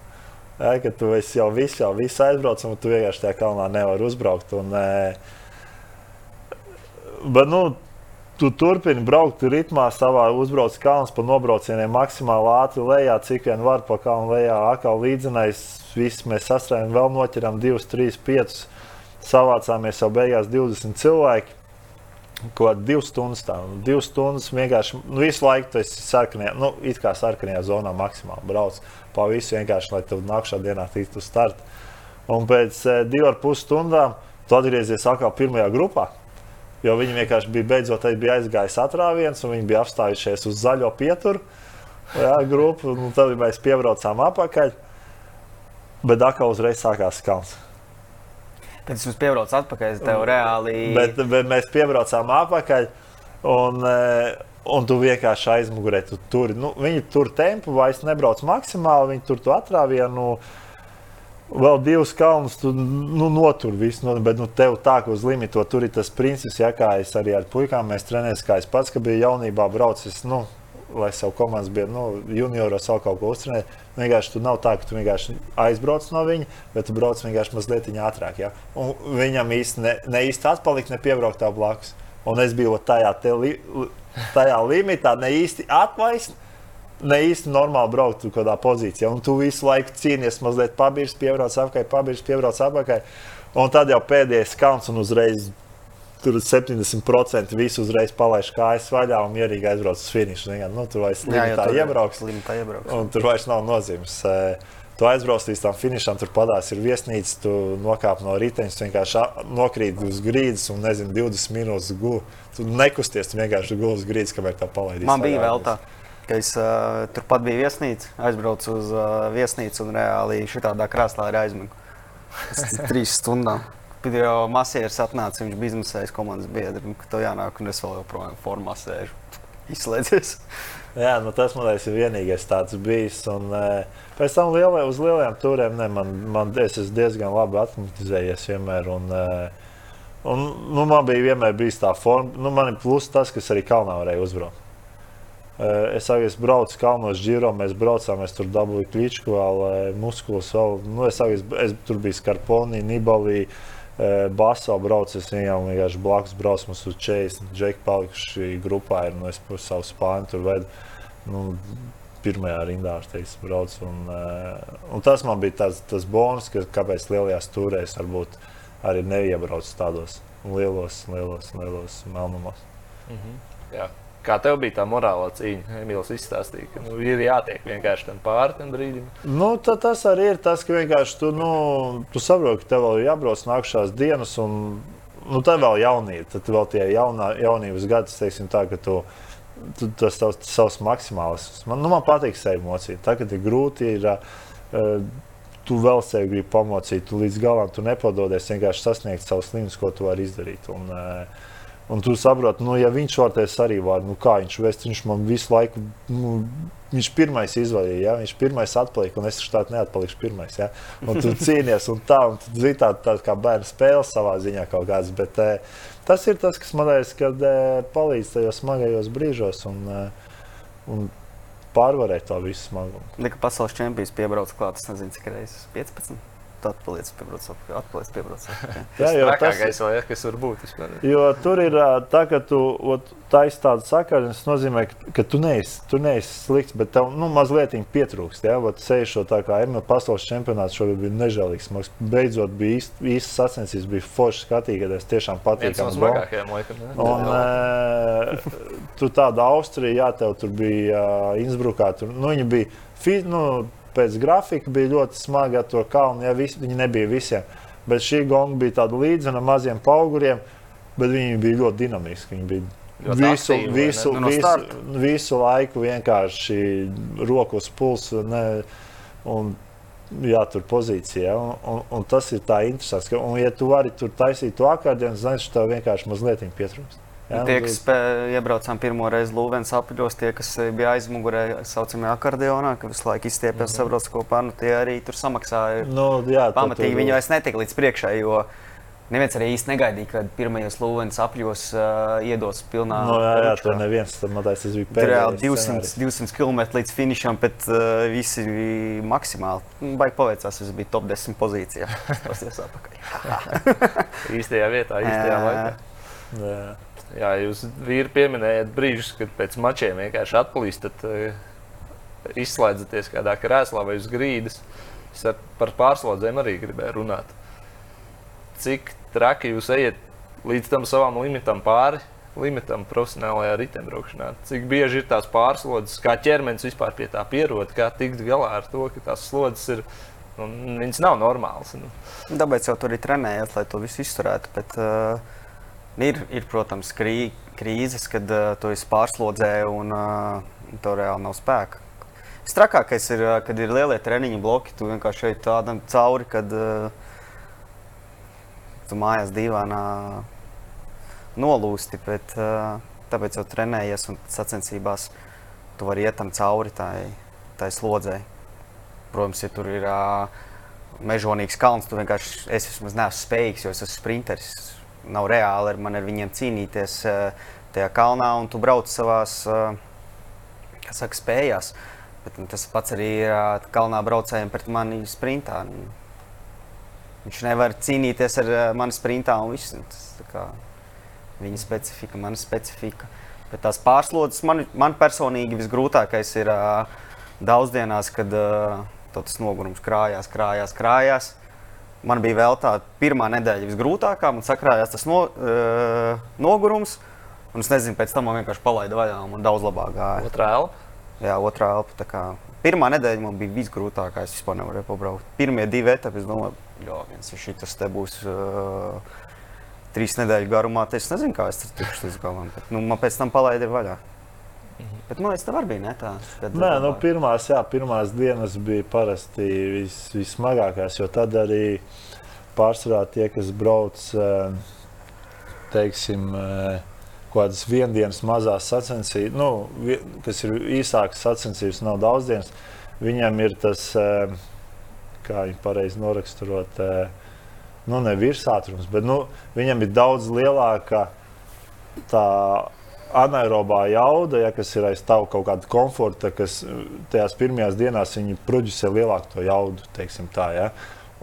Ja, ka tu esi jau visu, jau visu aizbraucis, un tu vienkārši tajā kalnā nevari uzbraukt. Un, e, bet, nu, tu turpini braukt ritmā, savā uzbrauc kalns pa nobraucieniem maksimāli ātri lejā, cik vien var pa kalnu lejā. Atkal līdzinājums, viss mēs sastrādājam, vēl noķeram 2, 3, 5. Savācāmies jau beigās 20 cilvēki. Ko divas stundas tā, divas stundas vienkārši nu, visu laiku tas ir sarkanajā, nu, it kā sarkanajā zonā maksimāli brauc pa visu vienkārši, lai tev nākamā dienā tiktu start. Un pēc eh, divām ar pus stundām tu atgriezies atkal pirmajā grupā. Jo viņi vienkārši bija beidzot bija aizgājis atrāviens, un viņi bija apstājušies uz zaļo pieturu. Jā, grupu, un tad mēs piebraucām apakaļ. Bet atkal uzreiz sākās kalns. Kad jūs piebraucat atpakaļ, tev reāli. Bet, bet mēs piebraucām apakaļ. Un, eh, Un tu vienkārši aizmugurē tu tur. Nu, viņi tur tempu vairs nebrauc maksimāli. Viņi tur tu atrāvienu. Vēl divus kalnus tu nu, notur visu, nu, bet nu, tev tā, ka uz limitu tur ir tas princips, ja kā es arī ar puikām mēs trenējamies, kā es pats, ka biju jaunībā braucis, nu, lai savu komandas biedru, nu, junioros vēl kaut ko uztrenēt. Vienkārši tu nav tā, ka tu vienkārši aizbrauc no viņa, bet tu brauc vienkārši mazliet ātrāk. Ja? Un viņam īsti ne, ne īsti atpalikt, ne piebraukt tā blakus. Un es biju tajā, li, tajā limitā, ne īsti atvaist, ne īsti normāli braukt kaut kādā pozīcijā. Un tu visu laiku cīnies, mazliet pabīrs, piebrauc apakaļ, pabīrs, piebrauc apakaļ. Un tad jau pēdējais skans un uzreiz tur 70% visu uzreiz palaiž kājas vaļā un mierīgi aizbrauc uz finišu. Nu, tur vairs limitā iebrauks. Limitā iebrauks. Un tur vairs nav nozīmes. Tu aizbrauc līdz tam finišam, tur padās ir viesnīca, tu nokāp no riteņa, vienkārši nokrīt uz grīdas un nezinu, 20 minūtes gūsi. Tu nekusties, tu vienkārši gūsi uz grīdas, kamēr tā palaidīs. Man bija vēl tā. es uh, turpat biju viesnīca, aizbraucu uz uh, viesnīcu un reāli šādā krāslā arī aizmigu. Tas ir trīs stundām. Jau masieris atnāca, viņš bija izmisējis komandas biedru, ka to jānāk, un es vēl joprojām formā sēžu. Izslēdzies. Jā, nu tas man liekas, ir vienīgais tāds bijis. Un, uh, pēc tam lielai, uz lielajām turēm ne, man, man, es esmu diezgan labi atmatizējies vienmēr. Un, uh, un, nu, man bija vienmēr bijis tā forma, nu, man ir plus tas, kas arī kalnā varēja uzbraukt. Uh, es arī braucu kalnos, Džiro, mēs braucām, es tur dabūju kličku, vēl muskuļus. Vēl, nu, es, arī, es tur biju Skarponi, Nibalī. Uh, Baso braucu, es viņam vienkārši blakus braucu, mums uz 40. Džeki palikuši grupā, ir, nu, es savu spāņu tur vedu. Nu, pirmajā rindā teiks, brauc, un, uh, un tas man bija tas, tas bonus, ka, kāpēc lielajās stūrēs varbūt arī neiebrauc tādos lielos, lielos, lielos melnumos. Mhm. Jā. Kā tev bija tā morālā cīņa? Emīls izstāstīja, ka nu, ir jātiek vienkārši tam pāri tam brīdim. Nu, ta, tas arī ir tas, ka vienkārši tu, nu, tu saproti, ka tev vēl ir jābrauc nākamās dienas, un nu, tev vēl jaunība. Tad vēl tie jaunā, jaunības gadi, teiksim, tā, ka tu, tu tas tavs, savs maksimāls. Man, nu, man patīk sevi mocīt. Tagad ir grūti. Ir, uh, tu vēl sevi gribi pamocīt, tu līdz galam tu nepadodies, vienkārši sasniegt savus līmeņus, ko tu vari izdarīt. Un, uh, Un tu saproti, nu, ja viņš teikt, arī var, nu, kā viņš vest, viņš man visu laiku, nu, viņš pirmais izvairīja, ja? viņš pirmais atpalika, un es tādu neatpalikšu pirmais. Ja? Un tu cīnies, un tā, un tu zini, tā, tā kā bērnu spēle savā ziņā kaut kāds. Bet e, tas ir tas, kas man liekas, kad e, palīdz tajos smagajos brīžos un, e, un pārvarēt to visu smagumu. Lika pasaules čempions piebrauc klāt, es nezinu, cik reizes 15. Tu atpaliec, piebrauc, atpaliec, piebrauc. Jā, jo tas Trakākais vēl, ja, kas var būt vispār. Jo tur ir tā, ka tu taisīsi tādu sakaru, tas nozīmē, ka, ka tu neesi, tu neesi slikts, bet tev nu, mazliet pietrūkst. Ja? Sēžot tā kā Emīļa pasaules čempionāts, šobrīd bija nežēlīgs. Mums beidzot bija īsts sacensības, bija forši skatīties, tiešām Viens no patīkami. smagākajiem laikam. Un, uh, tu tāda Austrija, jā, tev tur bija uh, Innsbrukā. Tur, nu, viņi bija fi, nu, pēc grafika, bija ļoti smagi ar to kalnu. Jā, vis, viņi nebija visiem. Bet šī gonga bija tāda līdzena maziem auguriem, bet viņi bija ļoti dinamiski. Viņi bija visu, aktīvi, visu, Nu, no visu, visu laiku vienkārši rokas pulsu. Un, Jā, tur pozīcijā. Un, un, un tas ir tā interesanti. Ka, un, ja tu vari tur taisīt to akordionu, tad tev vienkārši mazliet pietrūkst. Jā, tie, kas iebraucām pirmo reizi Lūvens apļos, tie, kas eh, bija aizmugurē, saucamajā akordeonā, ka visu laiku izstiepjas, -hmm. sabrauc kopā, nu, tie arī tur samaksāja. Nu, jā, Pamatīgi tur... viņi vairs netika līdz priekšai, jo neviens arī īsti negaidīja, kad pirmajos Lūvens apļos uh, iedos pilnā. No, jā, jā, tur neviens, tam tas bija pēdējais. Reāli 200, 200 km līdz finišam, bet uh, visi bija maksimāli. Nu, baigi paveicās, es biju top 10 pozīcijā. Tas ir atpakaļ. īstajā vietā, īstajā laikā. Jā. Jā, jūs vīri pieminējāt brīžus, kad pēc mačiem vienkārši atplīstat, uh, izslēdzaties kādā krēslā vai uz grīdas. Es ar, par pārslodzēm arī gribēju runāt. Cik traki jūs ejat līdz tam savam limitam pāri, limitam profesionālajā riteņbraukšanā? Cik bieži ir tās pārslodzes, kā ķermenis vispār pie tā pierod, kā tikt galā ar to, ka tās slodzes ir. Nu, viņas nav normālas. Nu. Tāpēc jau tur ir trenējies, lai to visu izturētu. Bet, uh, Ir, ir protams, krī, krīzes, kad uh, tu esi pārslodzē un uh, tev reāli nav spēka. Strakākais ir, uh, kad ir lielie treniņu bloki. Tu vienkārši šeit tādam cauri, kad uh, tu mājās divānā nolūsti. Bet, uh, tāpēc jau trenējies un sacensībās tu vari iet tam cauri tai, tai slodzē. Protams, ja tur ir uh, mežonīgs kalns, tu vienkārši es vismaz neesmu spējīgs, jo es esmu sprinteris nav reāli ar, ar viņiem cīnīties uh, tajā kalnā, un tu brauc savās uh, saka, spējās. Bet, nu, tas pats arī ir uh, kalnā braucējiem pret mani sprintā. Nu, viņš nevar cīnīties ar uh, mani sprintā un viss. Nu, tas, kā, viņa specifika, mana specifika. Bet tās pārslodzes man, man personīgi visgrūtākais ir uh, daudzdienās, kad uh, tas nogurums krājās, krājās, krājās. Man bija vēl tā pirmā nedēļa visgrūtākā, man sakrājās tas no, uh, nogurums. Un es nezinu, pēc tam man vienkārši palaida vaļā un man daudz labāk gāja. Otrā elpa? Jā, otrā elpa. Kā, pirmā nedēļa man bija visgrūtākā. Es vispār nevarēju pabraukt. Pirmie divi etapi, es domāju, jā, viens ir šis, te būs. Uh, Trīs nedēļu garumā, es nezinu, kā es tur tikšu līdz galam. Bet, nu, man pēc tam palaida vaļā. Bet man liekas, tā arī bija ne tā. Nē, nu, pirmās, jā, pirmās dienas bija parasti vis, vismagākās, jo tad arī pārsvarā tie, kas brauc, eh, teiksim, eh, kādas viendienas mazās sacensības, nu, kas ir īsākas sacensības, nav daudz dienas, viņam ir tas, eh, kā viņi pareizi noraksturot, nu, ne virsātrums, bet nu, viņam ir daudz lielāka tā anaerobā jauda, ja, kas ir aiz tavu kaut kāda komforta, kas eh, tajās pirmajās dienās viņi produsē lielāku to jaudu, teiksim tā. Ja.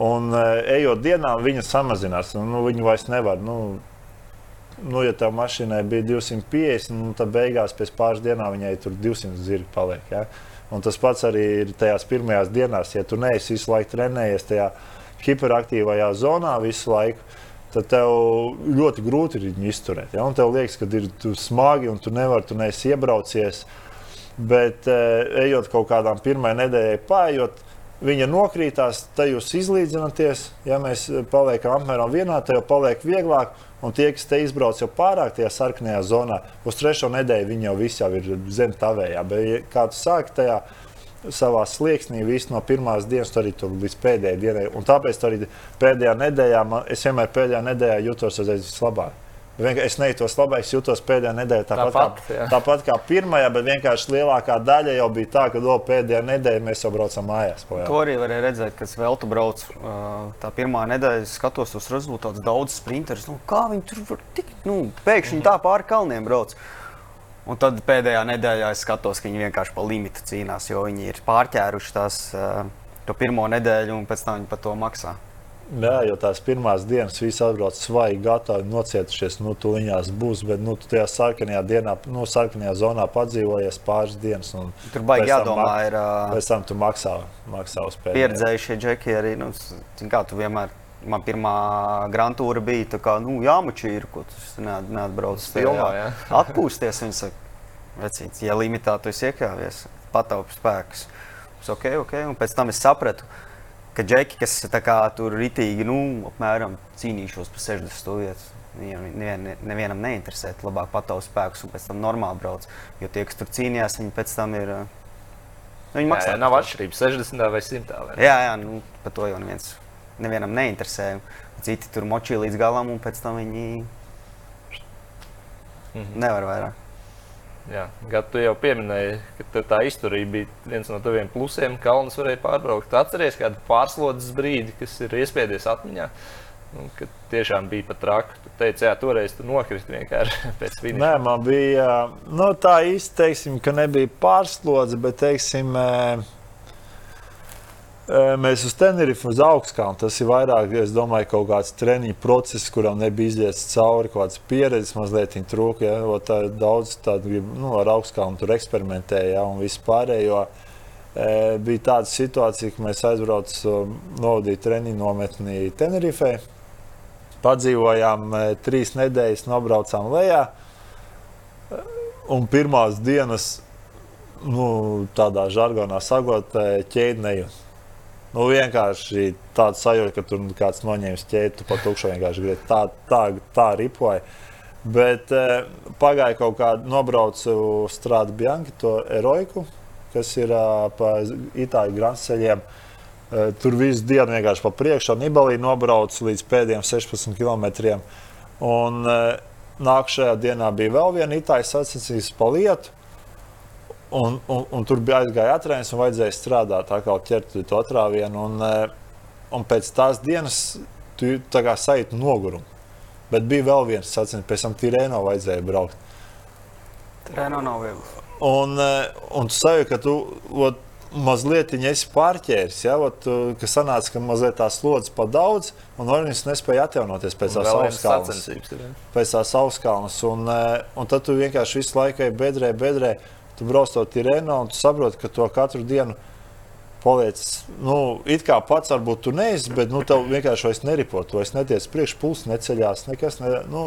Un eh, ejot dienām, viņa samazinās. Nu, viņa vairs nevar. Nu, nu, ja tā mašīnai bija 250, nu, tad beigās pēc pāris dienām viņai tur 200 zirgi paliek. Ja. Un tas pats arī ir tajās pirmajās dienās. Ja tu neesi visu laiku trenējies tajā hiperaktīvajā zonā visu laiku, tad tev ļoti grūti ir viņu izturēt. Ja? Un tev liekas, ka ir smagi un tu nevari, tu neesi iebraucies. Bet eh, ejot kaut kādām pirmajai nedēļai, pājot, viņa nokrītās, tad jūs izlīdzināties. Ja mēs paliekam apmēram vienā, tad jau paliek vieglāk. Un tie, kas te izbrauc jau pārāk tajā sarkanajā zonā, uz trešo nedēļu viņi jau visi jau ir zem tavējā. Bet, kā tu sāki tajā savā slieksnī visu no pirmās dienas, arī tur līdz pēdējai dienai. Un tāpēc arī pēdējā nedēļā, man, es vienmēr pēdējā nedēļā jutos vislabāk. Es nejūtos labāk, es jutos pēdējā nedēļā tāpat, tāpat, kā, tāpat kā pirmajā, bet vienkārši lielākā daļa jau bija tā, ka do, pēdējā nedēļā mēs jau braucam mājās. Pojā. To arī varēja redzēt, kad vēl tu brauc. Tā pirmā nedēļa, es skatos tos rezultātus, daudz sprinterus. Nu, kā viņi tur var tikt? Nu, pēkšņi tā pāri kalniem brauc. Un tad pēdējā nedēļā es skatos, ka viņi vienkārši pa limitu cīnās, jo viņi ir pārķēruši tās uh, to pirmo nedēļu, un pēc tam viņi par to maksā. Jā, jo tās pirmās dienas visi atbrauc svaigi, gatavi, nocietušies. Nu, tu viņās būs, bet nu, tu tajā sarkanajā dienā, nu, sarkanajā zonā padzīvojies pāris dienas. Tur baigi jādomā, ir. Uh, pēc tam tu maksā, maksā uz pēdējo. Pieredzējušie džeki arī, nu, kā tu vienmēr man pirmā grantūra bija tā, kā, nu, jāmučīra, ko tu neatbrauc uz filmā. Atpūsties, viņi saka, vecīts, ja limitā tu esi iekļāvies, pataupi spēkus. Es ok, ok, un pēc tam es sapratu, ka džeki, kas kā, tur ritīgi, nu, apmēram cīnīšos par 60 vietu. Nevien, nevienam neinteresē, labāk pataupt spēkus un pēc tam normāli brauc. Jo tie, kas tur cīnījās, viņi pēc tam ir. Nu, viņi maksā. Jā, jā, nav atšķirības 60 vai 100. Vai jā, jā, nu, par to jau neviens nevienam neinteresē. Citi tur močīja līdz galam, un pēc tam viņi Mhm. Nevar vairāk. Jā, Gadu, tu jau pieminēji, ka tā izturība bija viens no taviem plusiem. Kalns varēja pārbraukt. Atceries kādu pārslodzes brīdi, kas ir iespiedies atmiņā. Nu, kad tiešām bija pat traki. Tu teici, jā, toreiz tu nokriti vienkārši pēc finiša. Nē, man bija nu, tā īsti, teiksim, ka nebija pārslodze, bet, teiksim, mēs uz Tenerife, uz augstskānu. Tas ir vairāk, es domāju, kaut kāds treniņu process, kuram nebija izlietas cauri, kaut kādas pieredzes mazliet trūka. Ja? Tā, daudz tādu nu, ar augstskānu tur eksperimentēja ja? un vispārējo. E, bija tāda situācija, ka mēs aizbraucām, novadījām treniņu nometni Tenerifē padzīvojām e, trīs nedēļas, nobraucām lejā. Un pirmās dienas, nu, tādā žargonā sakot, ķēdi nejūt. Nu, vienkārši tāda sajūta, ka tur kāds noņēmis ķēdi, pat tukšu vienkārši gribēji. Tā, tā, tā ripoja. Bet e, pagāja kaut kāda nobraucu strādu Bianchi, to eroiku, kas ir pa Itāļu grāmatceļiem. Uh, Eh, tur visu dienu vienkārši pa priekšu, Nibalī nobraucu līdz pēdējiem 16 km. Un eh, nākamajā dienā bija vēl viena itāļu sacensības pa lietu. Un, un, un tur bija aizgāja atrēns un vajadzēja strādāt, kā ķert to atrāvienu. Un, eh, un pēc tās dienas tu sajūti nogurumu. Bet bija vēl viens sacensības, pēc tam Tirēno vajadzēja braukt. Tirēno nav viegli. Un, un tu sajūti, ka tu. Ot, mazliet esi pārķēris. Ja, ot, ka sanāca, ka mazliet tās slodzes pa daudz, un organisms nespēja atjaunoties pēc tās augstkalnas. Pēc tās augstkalnas. Un, e, un tad tu vienkārši visu laiku bedrē, bedrē. Tu brauc to tirēnu un tu saproti, ka to katru dienu paliec. Nu, it kā pats varbūt tu neesi, bet nu, tev vienkārši vairs neripo. Tu vairs netiec priekš, pulss neceļās, nekas. Ne, nu,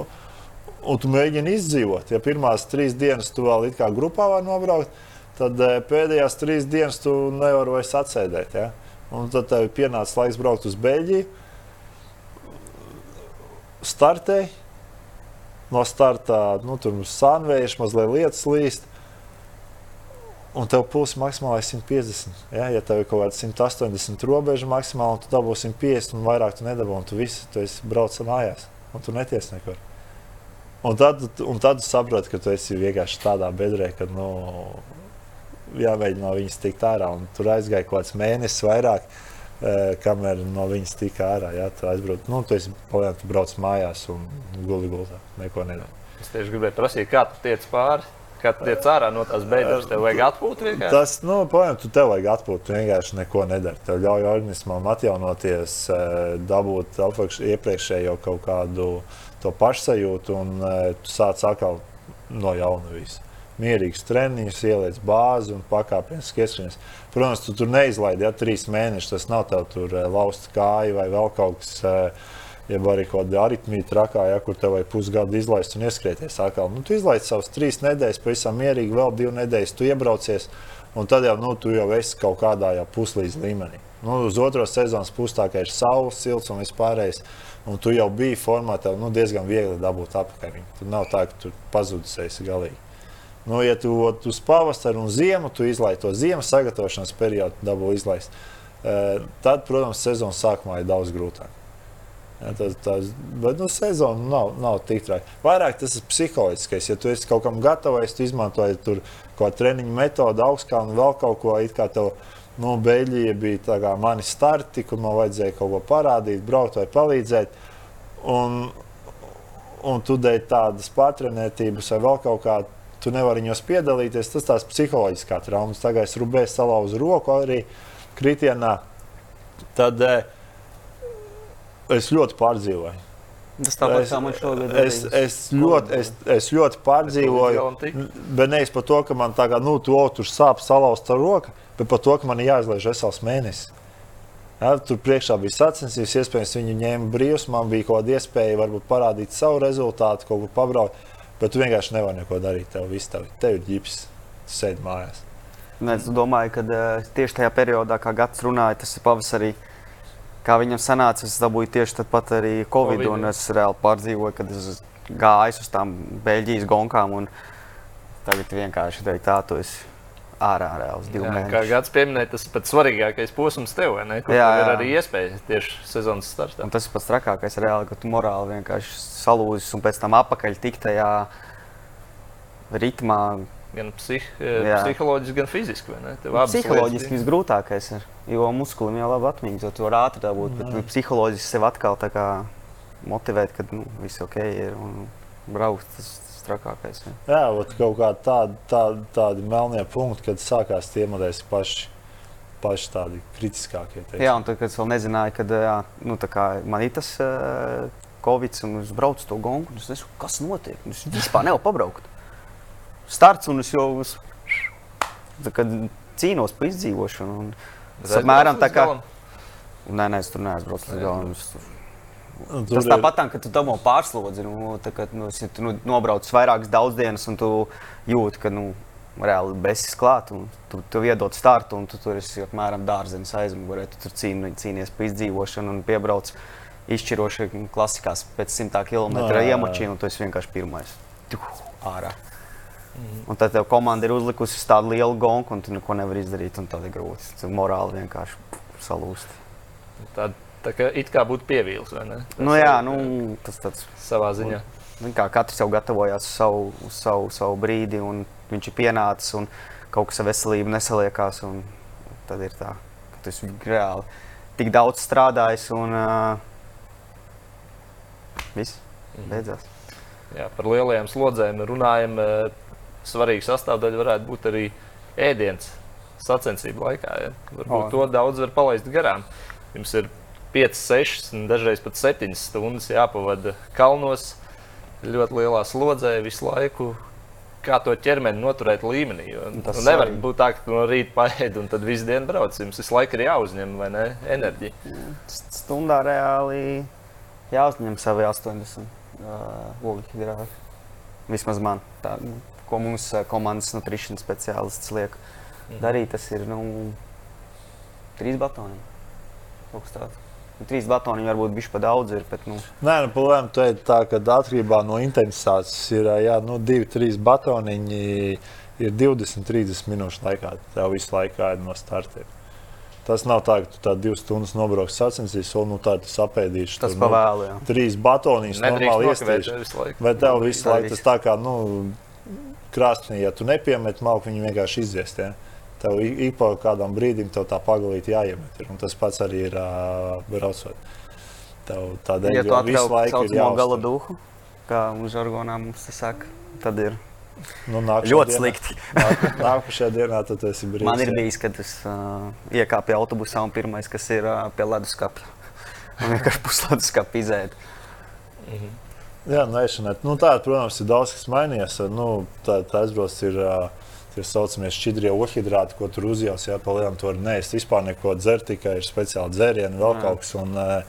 un tu mēģini izdzīvot. Ja pirmās trīs dienas tu vēl kā grupā vari nobraukt, tad eh, pēdējās trīs dienas tu nevari vairs atsēdēt. Ja? Un tad tev pienāca laiks braukt uz Beļģiju. Startē, no starta nu, tur sānvējš, mazliet lietas līst. Un tev pulss maksimāli ir 150. Ja, ja tev ir kaut kāda 180 robeža maksimāli, un tu dabū 150 un vairāk tu nedabū, un tu visi tu brauc mājās, un tu neties nekur. Un tad, un tad saproti, ka tu esi vienkārši tādā bedrē, ka nu, jāmēģina no viņas tikt ārā. Un tur aizgāja kaut kāds mēnesis vairāk, e, kamēr no viņas tika ārā. Jā, tu aizbrauc, nu, tu esi paliek, tu brauc mājās un guli gultā, neko nedara. Es tieši gribēju prasīt, kā tu tiec pāri. Kad tiec ārā no tās beigas, tev vajag atpūt vienkārši. Tas, nu, pagaidām, tu tev vajag atpūt, tu vienkārši neko nedari. Tev ļauj organismam atjaunoties, e, dabūt iepriekšējo kaut kādu to pašsajūtu, un e, tu sāc atkal no jauna visu mierīgs treniņš, ieliec bāzi un pakāpienisks ieskrienas. Protams, tu tur neizlaidi ja, trīs mēnešus. Tas nav tev tur eh, lausts kāja vai vēl kaut kas. Eh, ja arī kaut kāda aritmija trakā, ja, kur tev vajag pusgadu izlaist un ieskrieties atkal. Nu, tu izlaiž savus trīs nedēļas, pavisam mierīgi, vēl divas nedēļas tu iebraucies, un tad jau, nu, tu jau esi kaut kādā puslīdz līmenī. Nu, uz otro sezonas kā ir saules, silts un vispārējais. Un tu jau biji formā, tev nu, diezgan viegli dabūt atpakaļ. Tur nav tā, ka tu pazudis esi galīgi. Nu, ja tu uz pavasaru un ziemu, tu izlaiž to ziemas sagatavošanas periodu, dabū izlaist. E, tad, protams, sezonas sākumā ir daudz grūtāk. Ja, tas, tas, bet nu, sezona nav, nav tik traki. Vairāk tas ir psiholoģiskais. Ja tu esi kaut kam gatavs, tu izmantoji tur kaut kādu treniņu metodu, augstā un vēl kaut ko tādu. Nu, Beļģija bija kā mani starti, kur man vajadzēja kaut ko parādīt, braukt vai palīdzēt. Un, un tu dēļ tādas patrenētības vai vēl kaut kāda tu nevari viņos piedalīties. Tas tās psiholoģiskā traumas. Tagad es rubēju salauzu roku arī kritienā. Tad eh, es ļoti pārdzīvoju. Tas tāpat es, kā man šogad ir. Es, es, ļoti, es, es ļoti pārdzīvoju, bet nevis par to, ka man tagad, nu, tu, tur sāp salauzta roka, bet par to, ka man ir jāizlaiž vesels mēnesis. Ja, tur priekšā bija sacensības, iespējams, viņi ņēma brīvs. Man bija kaut kāda iespēja varbūt parādīt savu rezultātu, kaut ko pabraukt. Bet tu vienkārši nevari neko darīt. Tev viss tev, tev ir ģips, tu sēdi mājās. Es domāju, ka uh, tieši tajā periodā, kā Gatis runāja, tas ir pavasarī. Kā viņam sanāca, es dabūju tieši tāpat arī Covid, COVID un es reāli pārdzīvoju, kad es gāju uz tām Beļģijas gonkām. Tagad vienkārši teikt, tā, tu esi ārā uz diviem mēnešiem. Kā Gatis pieminēja, tas ir pats svarīgākais posms tev, vai ne? Kur jā, jā. ir arī iespēja tieši sezonas startā. Un tas ir pats trakākais, reāli, ka tu morāli vienkārši salūzis un pēc tam apakaļ tik tajā ritmā. Gan psih, Jā. psiholoģiski, gan fiziski. vai ne? Tev abas Psiholoģiski lietas visgrūtākais ir, jo muskulim jau labi atmiņas, jo tu vari ātri dabūt, bet tu psiholoģiski sev atkal tā kā motivēt, ka nu, viss ok ir un braukt tas, trakākais. Jā, ot, kaut kā tādi, tādi, tādi melnie punkti, kad sākās tie modeļi paši, paši tādi kritiskākie. teiksim. Jā, un tad, kad es vēl nezināju, kad jā, nu, tā kā man ir tas uh, covid, un es braucu to gongu, un es nezinu, kas notiek. Es vispār nevaru pabraukt. Starts, un es jau kā cīnos par izdzīvošanu. Un, apmēram tā kā. Nē, nē, es tur neaizbraucu līdz galam. Tur- Tas ir- tāpat, tā, ka tu dabū pārslodzi. Nu, tā, ka, nu, es- tu nu, nobrauc vairākas daudz dienas, un tu jūti, ka nu, reāli besis klāt. un Tu, tu iedod startu, un tu tur esi apmēram dārzenis aizmugurē. Tu tur cīni, cīnies par izdzīvošanu un piebrauc izšķiroši klasikās pēc simtā kilometra Jā, jā, jā. iemočīnu, un tu esi vienkārši pirmais. Tuh, ārā. Un tad tev komanda ir uzlikusi uz tādu lielu gonku, un tu neko nevari izdarīt. un Tad ir grūti. Tu morāli vienkārši salūst. Tā, tā kā it kā būtu pievīlis, vai ne? Tas Nu, jā, nu, tas tāds. Savā ziņā. Nu, kā katrs jau gatavojās savu, savu, savu brīdi, un viņš ir pienācis, un kaut kas ar veselību nesaliekās. un Tad ir tā, ka tu esi reāli tik daudz strādājis, un uh, viss beidzās. Jā, par lielajām slodzēm runājam. eh, Svarīga sastāvdaļa varētu būt arī ēdiens sacensību laikā. Ja? Varbūt O. to daudz var palaist garām. Jums ir 5, 6, un dažreiz pat 7 stundas jāpavada kalnos, ļoti lielā slodzē visu laiku. Kā to ķermeni noturēt līmenī? Jo, Tas nu, nevar arī. būt tā, ka no rīta paēdi un tad visu dienu brauc. Jums visu laiku ir jāuzņem vai ne? enerģija. Stundā reāli jāuzņem savi 80 uh, ogļhidrāti. Vismaz man, tā, nu, ko mums uh, komandas nutrition speciālists liek darīt, tas ir nu, trīs batoni. Nu, Trīs batoni varbūt bija pa daudz, ir, bet nu, Nē, nu, problēma tā ir tā, ka atkarībā no intensitātes ir jā, nu, divi, trīs batoniņi. Ir 20, 30 minūšu laikā. Tev visu laiku ir no starta. Tas nav tā, ka tu tā divas stundas nobrauks sacensties, un nu, tā tu sapēdīši. tas tur, pa nu. Trīs Nedrīkst normāli laiku. Vai tev visu laiku tas tā kā nu, krāsnī, ja tu nepiemet malku, viņi vienkārši izdziest. Ja? Tev ik pa kādam brīdim tev tā pagalīti jāiemet. Ir. Un tas pats arī ir uh, braucot. Tev tādēļ Ja tu atkal laiku ir saucamo gala duhu, kā uz žargonā mums tas saka, tad ir Nu, ļoti dienā- slikti. nāk- Nākamajā dienā tu esi brīvs. Man ir bijis, kad es uh, iekāpu autobusā un pirmais, kas ir uh, pie leduskapja. Man vienkārši pusleduskapja izēda. Jā, nu, ēšanai. Nu, tā, protams, ir daudz kas mainījies. Nu, tā tā aizbrauc ir. ā, Tie saucamie šķidrie ohidrāti, ko tur uzjās, jā, pa lielam to var neēst. Vispār neko dzert, tikai ir speciāli dzērieni, vēl kaut kas. Un, ā,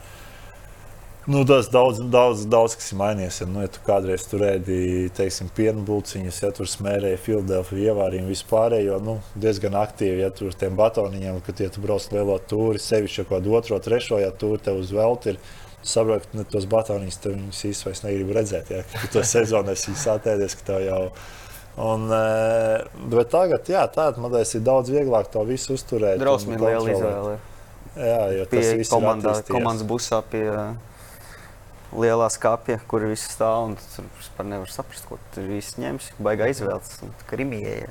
nu, tas daudz, daudz, daudz kas ir mainījies. Ja, nu, ja tu kādreiz tur ēdi, teiksim, piena bulciņas, ja tur smērēji Filadelfiju ievārījumu vispārējo, nu, diezgan aktīvi, ja tur tiem batoniņiem, kad ja tu brauc lielo tūri, sevišķi kaut kādu otro, trešo, ja tūri tev uz velti ir. Saprotu, ka tos tev viņus īsti vairs negribu redzēt. Ja? Tu to sezonu esi satēdies, ka tev jau. Un, eh, bet tagad, jā, tādā mazā ir daudz vieglāk to visu uzturēt. Drausmīgi liela izvēle. Jā, jo tas Pie viss ir komandā, attīstījies. komandas busā pie lielā skāpja, kur viss stāv. un Tur vispār nevar saprast, ko tur viss ņems. Baigā izvēles. Krimijai.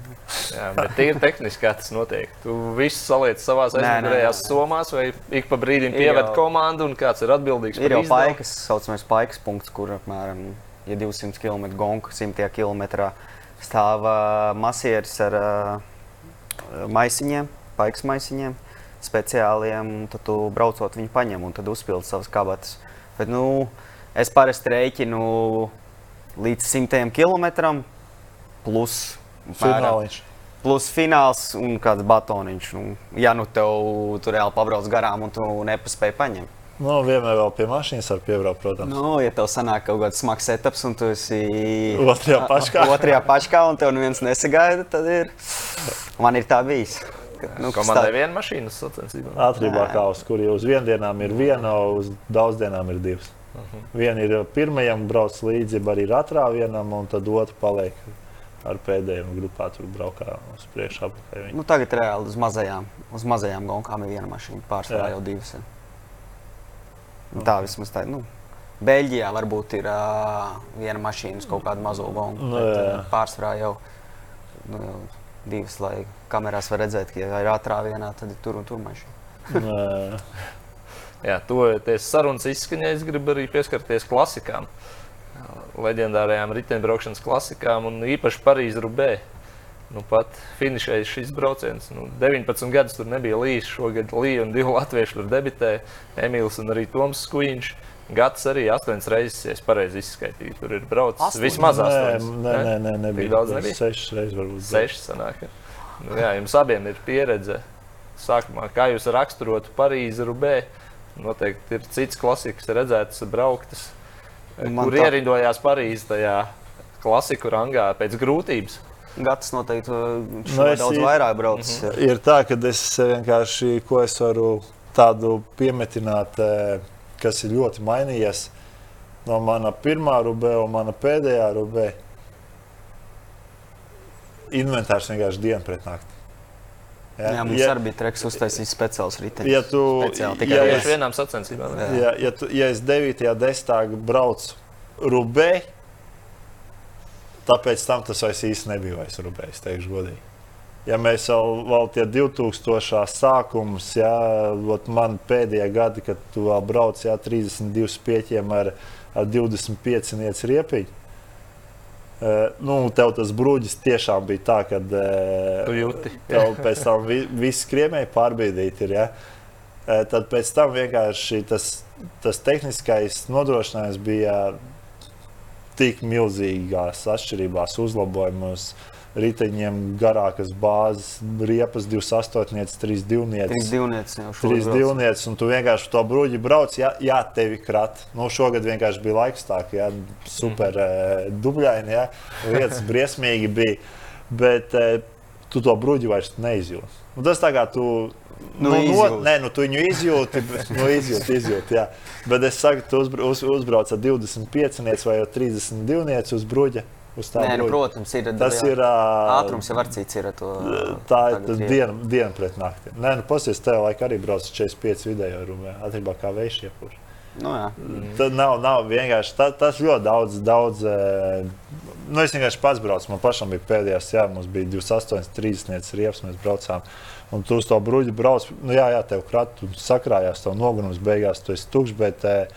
Jā, bet tīri tehniski kā tas notiek. Tu visu saliec savā aizmugurējās somās, vai ik pa brīdim Ir pieved jau- komandu, un kāds ir atbildīgs Ir jau izdevumu? paikas, tā saucamais paikas punkts, kur apmēram ja 200 km gonka, 100 km stāv masieris ar maisiņiem, paikas maisiņiem, speciāliem. Tad tu braucot viņu paņem un tad uzpildi savas kabatas. Bet, nu, es parasti rēķinu līdz 100 km plus. Fināliņš. Plus fināls un kāds batoniņš. Nu, ja nu tev tur reāli pabrauc garām un tu nepaspēji paņemt. Nu, vienmēr vēl pie mašīnas var piebraukt, protams. Nu, ja tev sanāk kaut kāds smags etaps, un tu esi Otrajā paškā. otrajā paškā, un tev neviens nesagaida, tad ir. Man ir tā bijis. ka, Nu, kas Komandai tā- viena mašīna sacensībā. Ātrībā kā uz kuriem uz vienu dienām ir viena, uz daudz dienām ir divas. Mhm. Viena ir pirmajam brauc līdzi, arī ir otrā vienam, un tad otra paliek ar pēdējiem grupā. Tur braukā uz priekšu. Nu, tagad reāli uz mazajām, uz mazajām gonkām ir viena mašīna, pārsvarā jau divas. Ir. Nu, Tā vismaz tā, nu, Beļģijā varbūt ir uh, viena mašīna kaut kādu mazo gongu. Nu, bet, uh, pārsvarā jau, nu, jau divas, lai kamerās var redzēt, ka ja ir ātrā vienā, tad ir tur un tur mašīna. Nē. Jā, toties sarunas izskaņai, es gribu arī pieskarties klasikām. Leģendārajām riteņbraukšanas klasikām un īpaši Parīzē Rubē. Nu, pat finišējis šis brauciens. Nu, 19 gadus tur nebija Līsija. Šogad Līja un divi latvieši tur debitēja. Emīls un arī Toms Skuiņš. Gads arī astoņas reizes, ja es pareizi izskaitīju. Tur ir braucis vismaz Nē, astoņas. nē, nē, nē, Tik nebija. daudz nebija? Sešas reizes varbūt. Seši sanāk. ja. Nu, jā, jums abiem ir pieredze. Sākumā, kā jūs raksturotu Parīzi, Rubē, noteikti ir cits klasikas redzētas, brauktas, Man kur tā- ierindojās Parīzē tajā klasiku rangā pēc grūtības. Gads noteikti uh, Nu, daudz i- vairāk braucis. Mm -hmm. Ir tā, ka es vienkārši, ko es varu tādu piemetināt, eh, kas ir ļoti mainījies no mana pirmā rubē un mana pēdējā rubē. Inventārs vienkārši dienu pret nakti. Jā, mums ja, arī bija treks uztaisījis speciāls ritenis. ja tu, Speciāli tikai ja, es, vienām sacensībām. jā. ja, ja, tu, ja es 9. un 10. braucu rubē, tāpēc tam tas vairs īsti nebija vairs rubē, es teikšu godīgi. Ja mēs vēl, vēl tie 2000. sākums, jā, man pēdējie gadi, kad tu vēl brauc, jā, 32 pieķiem ar, ar 25 niec riepiņu. Uh, nu, tev tas brūģis tiešām bija tā, ka uh, Tu jūti. tev pēc tam vi, viss skriemēji pārbīdīti ir. Ja? Uh, tad pēc tam vienkārši tas, tas tehniskais nodrošinājums bija tik milzīgās atšķirībās, uzlabojumos, riteņiem garākas bāzes, riepas 28, 32. Trīs divnieci jau Trīs šodien. divnieci, un tu vienkārši to brūģi brauc, jā, jā tevi krat. Nu, šogad vienkārši bija laiks tā, jā, super mm. dubļaini, jā, lietas briesmīgi bija, bet eh, tu to brūģi vairs neizjūti. Nu, tas tā kā tu. Nu, Nu, no, nē, nu, tu viņu izjūti, nu, izjūti, izjūti, jā. Bet es saku, tu uzbr uz, uzbrauc ar 25 niec vai ar 32 niec uz bruģa. Uz tā Nē, nu, protams, ir Tas ir. ātrums jau var cits ir to. Tā ir tas diena, diena pret nakti. Nē, nu, pasies, tev laika arī brauc 45 vidējo rūmē. Attiecībā kā vējš iepūš. Nu, jā. Tad nav, nav vienkārši tā, tas ļoti daudz. daudz nu, es vienkārši pats braucu. Man pašam bija pēdējais, jā, mums bija 28, 30 riepas, mēs braucām. Un tu uz to bruģi brauc, nu jā, jā tev tu sakrājās, tev nogunums beigās, tu esi tukšs, bet eh,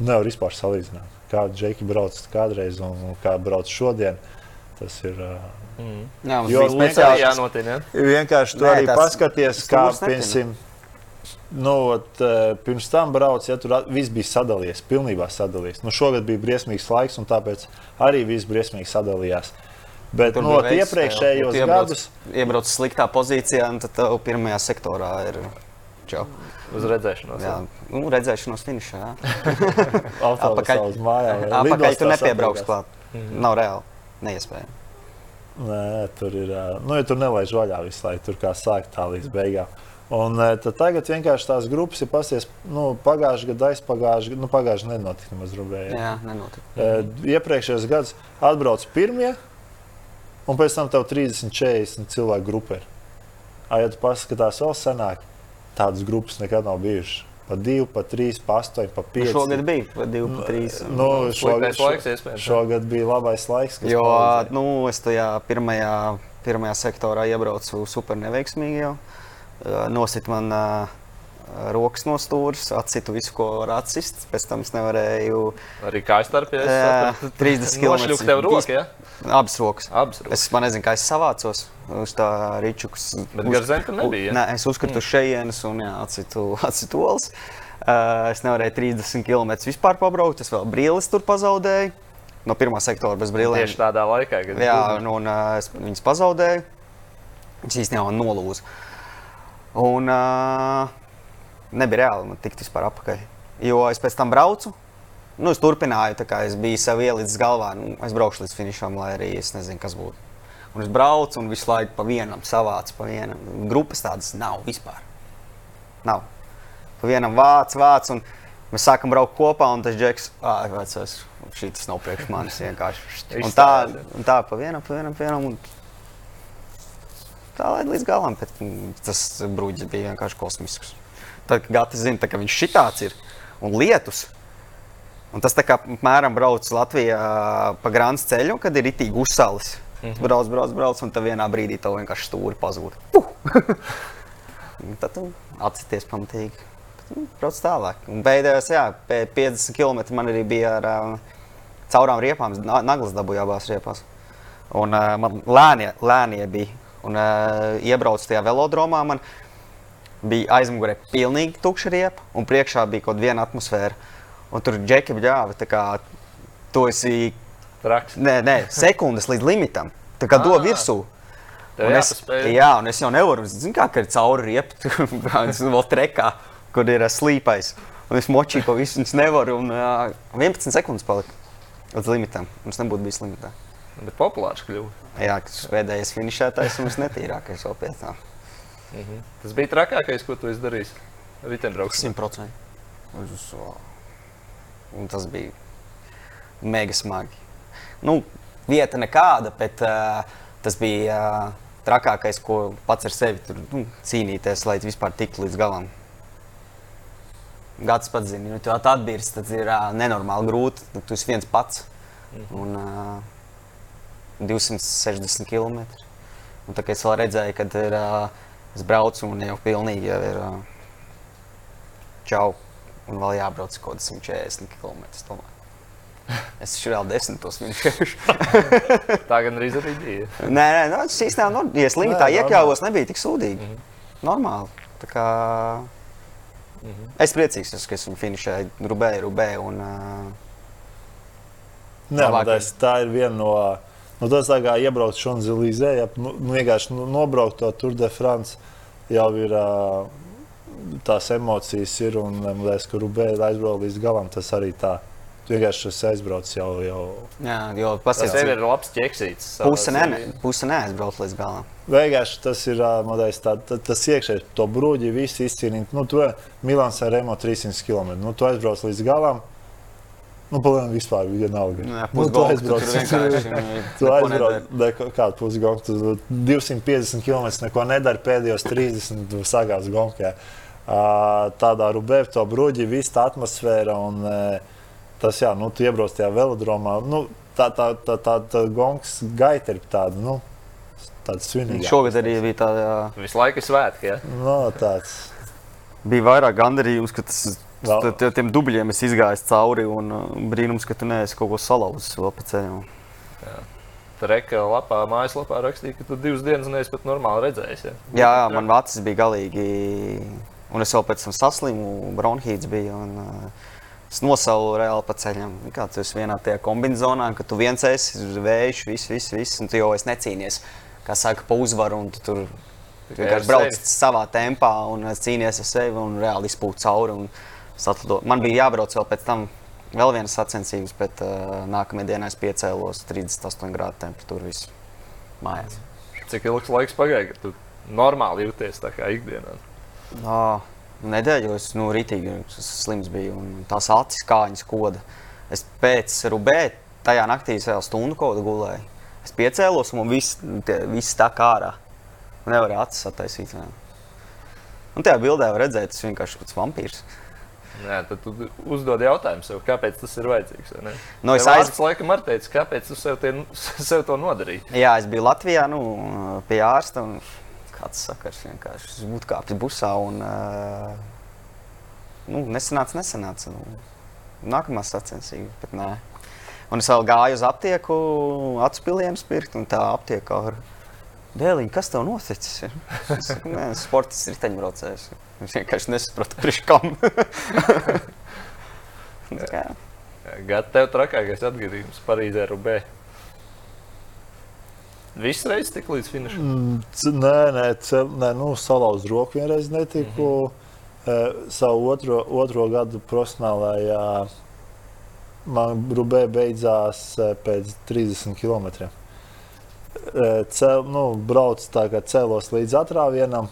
nevar vispār salīdzināt. Kā Džeki brauc kādreiz un, un kā brauc šodien. Tas ir uh, Mm. jā Jo arī jānotina. Ja? vienkārši tu Nē, arī tas paskaties, kā stūrs netina. piemēram. Nu, ot, pirms tam brauc, ja tur viss bija sadalījies, pilnībā sadalījies. Nu, šogad bija briesmīgs laiks, un tāpēc arī viss briesmīgi sadalījās. Bet Tur no veids, iepriekšējos jā, tu iebrauc- gadus, Iebrauc sliktā pozīcijā, un tad tev pirmajā sektorā ir. Čau. Uz redzēšanos. Jā, nu, redzēšanos finišā. jā. Apakaļ- uz mājām. Apakaļ tu nepiebrauks klāt. Nav reāli. Neiespējami. Nē, tur ir. Nu, ja tur nelaiž vaļā visu laiku, tur kā sākt tā līdz beigām. Un tagad vienkārši tās grupas ir pasies, nu, pagājušajā gadā, aizpagājušajā gadā, nu, pagājušajā nenotika nemaz rubējā. Jā, nenotika. Uh, iepriekšējos gados atbrauc pirmie, un pēc tam tev 30, 40 cilvēku grupa ir. A, ja tu paskatās vēl senāk, tādas grupas nekad nav bijušas. Pa divi, pa trīs, pa astoņi, pa Nu, pieci. šogad bija pa divi, pa trīs. Nu, šogad, Sliktais laiks, šogad bija labais laiks, kas Jo palīdzēja. nu, es tajā pirmajā, pirmajā sektorā iebraucu super neveiksmīgi. Jau. Nosit man uh, rokas no stūres, atsitu visu, ko var atsist. Pēc tam es nevarēju. Arī kājas starpā. Jā, 30 km. Nošļūk tev roka, ja? Abas rokas. Abas rokas. Es man nezinu, kā es savācos uz tā rīčukas. Bet gar zemi tur nebija, ja? Nē, es uzkrītu uz šejienes un jā, atsitu, atsitu olas. Uh, es nevarēju 30 km vispār pabraukt. Es vēl brīlis tur pazaudēju. No pirmā sektora bez brīlēm. Tieši tādā laikā, kad Jā, un, un uh, es viņas pazaudēju. Viņas īstenībā nolūza. Un uh, nebija reāli man tikt vispār apakaļ. Jo es pēc tam braucu. Nu, es turpināju, tā kā es biju sev ielicis galvā, nu, es braukšu līdz finišam, lai arī es nezinu, kas būtu. Un es braucu un visu laiku pa vienam savācu, pa vienam. Grupas tādas nav vispār. Nav. Pa vienam vāc, vāc, un mēs sākam braukt kopā, un tas džeks, ah, vecais, šī tas nav priekš manis vienkārši. Un tā, un tā pa vienam, pa vienam, pa vienam. Un tā lai līdz galam, bet tas brūģis bija vienkārši kosmisks. Tad, Gatis zina, tā, ka viņš šitāds ir un lietus, Un tas tā kā apmēram brauc Latvijā pa grāmatas ceļu, kad ir itīgi uzsālis. Mm -hmm. Brauc, brauc, brauc, un tad vienā brīdī tev vienkārši stūri pazūd. Tad tu atsties pamatīgi. Nu, Brauc tālāk. Un beigās, jā, pēc 50 km man arī bija ar uh, caurām riepām, na- naglas dabūja abās riepās. Un uh, man lēnie, lēnie bija. Un uh, iebrauc tajā velodromā, man bija aizmugurē pilnīgi tukša riepa, un priekšā bija kaut viena atmosfēra. Un tur džeki bļāva, tā kā tu esi, Traks. nē, nē, sekundes līdz limitam. Tā kā do Ā. virsū. Un es, jā, un es jau nevaru, zinu, kā ir cauri riepa, tur vēl trekā, kur ir ā, slīpais. Un es močīju pa visu, un es nevaru, un uh, 11 sekundes palika līdz limitam. Es nebūtu bijis limitā. Bet populārs kļuva. Jā, kas pēdējais finišētājs un es netīrākais vēl pie tā. Tas bija trakākais, ko tu. 100%. Uz, un tas bija mega smagi. Nu, vieta nekāda, bet uh, tas bija uh, trakākais, ko pats ar sevi tur nu, cīnīties, lai vispār tiktu līdz galam. Gads pats zina, nu, tu atbīrs, tad ir uh, nenormāli grūti. Tu esi viens pats. Un, uh, 260 km. Un, tā, kā es vēl redzēju, kad ir, uh, es braucu un jau pilnīgi jau ir uh, čau. Un vēl jābrauc kaut kāds 140 km. Tomēr. Es taču vēl desmitos minūšu. Tā gan arī bija. nē, nē, nu, tas īstenībā, nu, ja es limitā iekļāvos, nebija tik sūdīgi. Normāli. Tā kā... Es priecīgs, ka esmu finišēju Rubē, Rubē. Un, uh, Nē, tas, tā ir viena no. Nu, tas tā kā iebraukt Šonzelīzē, ja nu, nu, vienkārši nu, nobraukt to Tour de France jau ir. Tās emocijas ir un man liekas, ka Rubēns aizbraukt līdz galam. Tas arī tā. Vienkārši esi aizbraucis jau. jau. jā, jo Tas pasies, tev ir labs ķeksīts. puse, dzīvē. puse neaizbrauc līdz galam. Vienkārši tas ir liekas, tā, tā, tas iekšēji, to brūģi visi izcīnīt. Nu, tu Milāns ar Remo 300 km. Nu, tu aizbrauc līdz galam. Nu, palēnām vispār vienalga. Nu, jā, nu, tu aizbrauc tur vienkārši, nu, kādu pusgadu, tu 250 km neko nedari, pēdējos 30 tu sagās gonkā. Uh, tādā rubē, to bruģi, viss tā atmosfēra un uh, tas, jā, nu, tu iebrauc tajā velodromā. Nu, tā, tā, tā, tā, tā gonks gaita ir tāda, nu, tāda svinīga. Šogad arī bija tāda. Visu laiku svētki. Ja? No, tāds. Bija vairāk gandarījums, ka tas, Vēl- t- t- tiem dubļiem es izgāju cauri. Un uh, brīnums, ka tu neesi kaut ko salauzis vēl pa ceļam. Reka lapā, mājaslapā rakstīja, ka tu divas dienas neesi pat normāli redzējis. Ja? Jā, jā, man acis bija galīgi. Un es vēl pēc tam saslimu, bronhīts bija. Un, uh, es nosalu reāli pa ceļam. Kā tu esi vienā tajā kombinācijā, ka tu viens esi vējš, viss, viss, viss, un tu jau esi necīnies. Kā saka, pa uzvaru, un tu tur vienkārši brauc sevi. savā tempā un cīnies ar sevi un reāli izpūt cauri. un satlido. Man bija jābrauc vēl pēc tam. Vēl vienas sacensības, bet uh, nākamajā dienā es piecēlos 38 grādu temperatūru visu mājās. Cik ilgs laiks pagāja, kad tu normāli jūties tā kā ikdienā? Nā, nedēļu es nu, rītīgi es slims biju un tās acis kājas koda. Es pēc rubē tajā naktī vēl stundu kaut kādu gulēju. Es piecēlos un man viss, tie, viss tā kā ārā. Man nevarēja acis attaisīt. Un tajā bildē var redzēt, tas vienkārši kāds vampīrs. Nē, tad tu uzdod jautājumu sev, kāpēc tas ir vajadzīgs. ne? Nu, es Tev aiz- ārsts laikam arī teica, kāpēc tu sev, tie, sev to nodarīji. Jā, es biju Latvijā nu, pie ārsta. un Kāds sakars vienkārši es būtu kāpis busā un uh, nu, nesanāca, nesanāca. Nu, nākamā sacensība, bet nē. Un es vēl gāju uz aptieku, atspēlējumu pirkt, un tā aptiekā ar dēliņu, kas tev noticis? ir?" Es saku, nē, sports riteņbraucējs. Es vienkārši nesapratu, kurš kam. Tā kā, Gada tev trakākais atgadījums Parīzē, Rubē. Viss reizes tik līdz finišam. Mm, Nē, nē, cel, nē nu, salauzt roku vienreiz netiku. Mm -hmm. e, savu otro, otro gadu profesionālajā man rubē beidzās e, pēc 30 km. E, cel, nu, brauc tā kā cēlos līdz atrāvienam,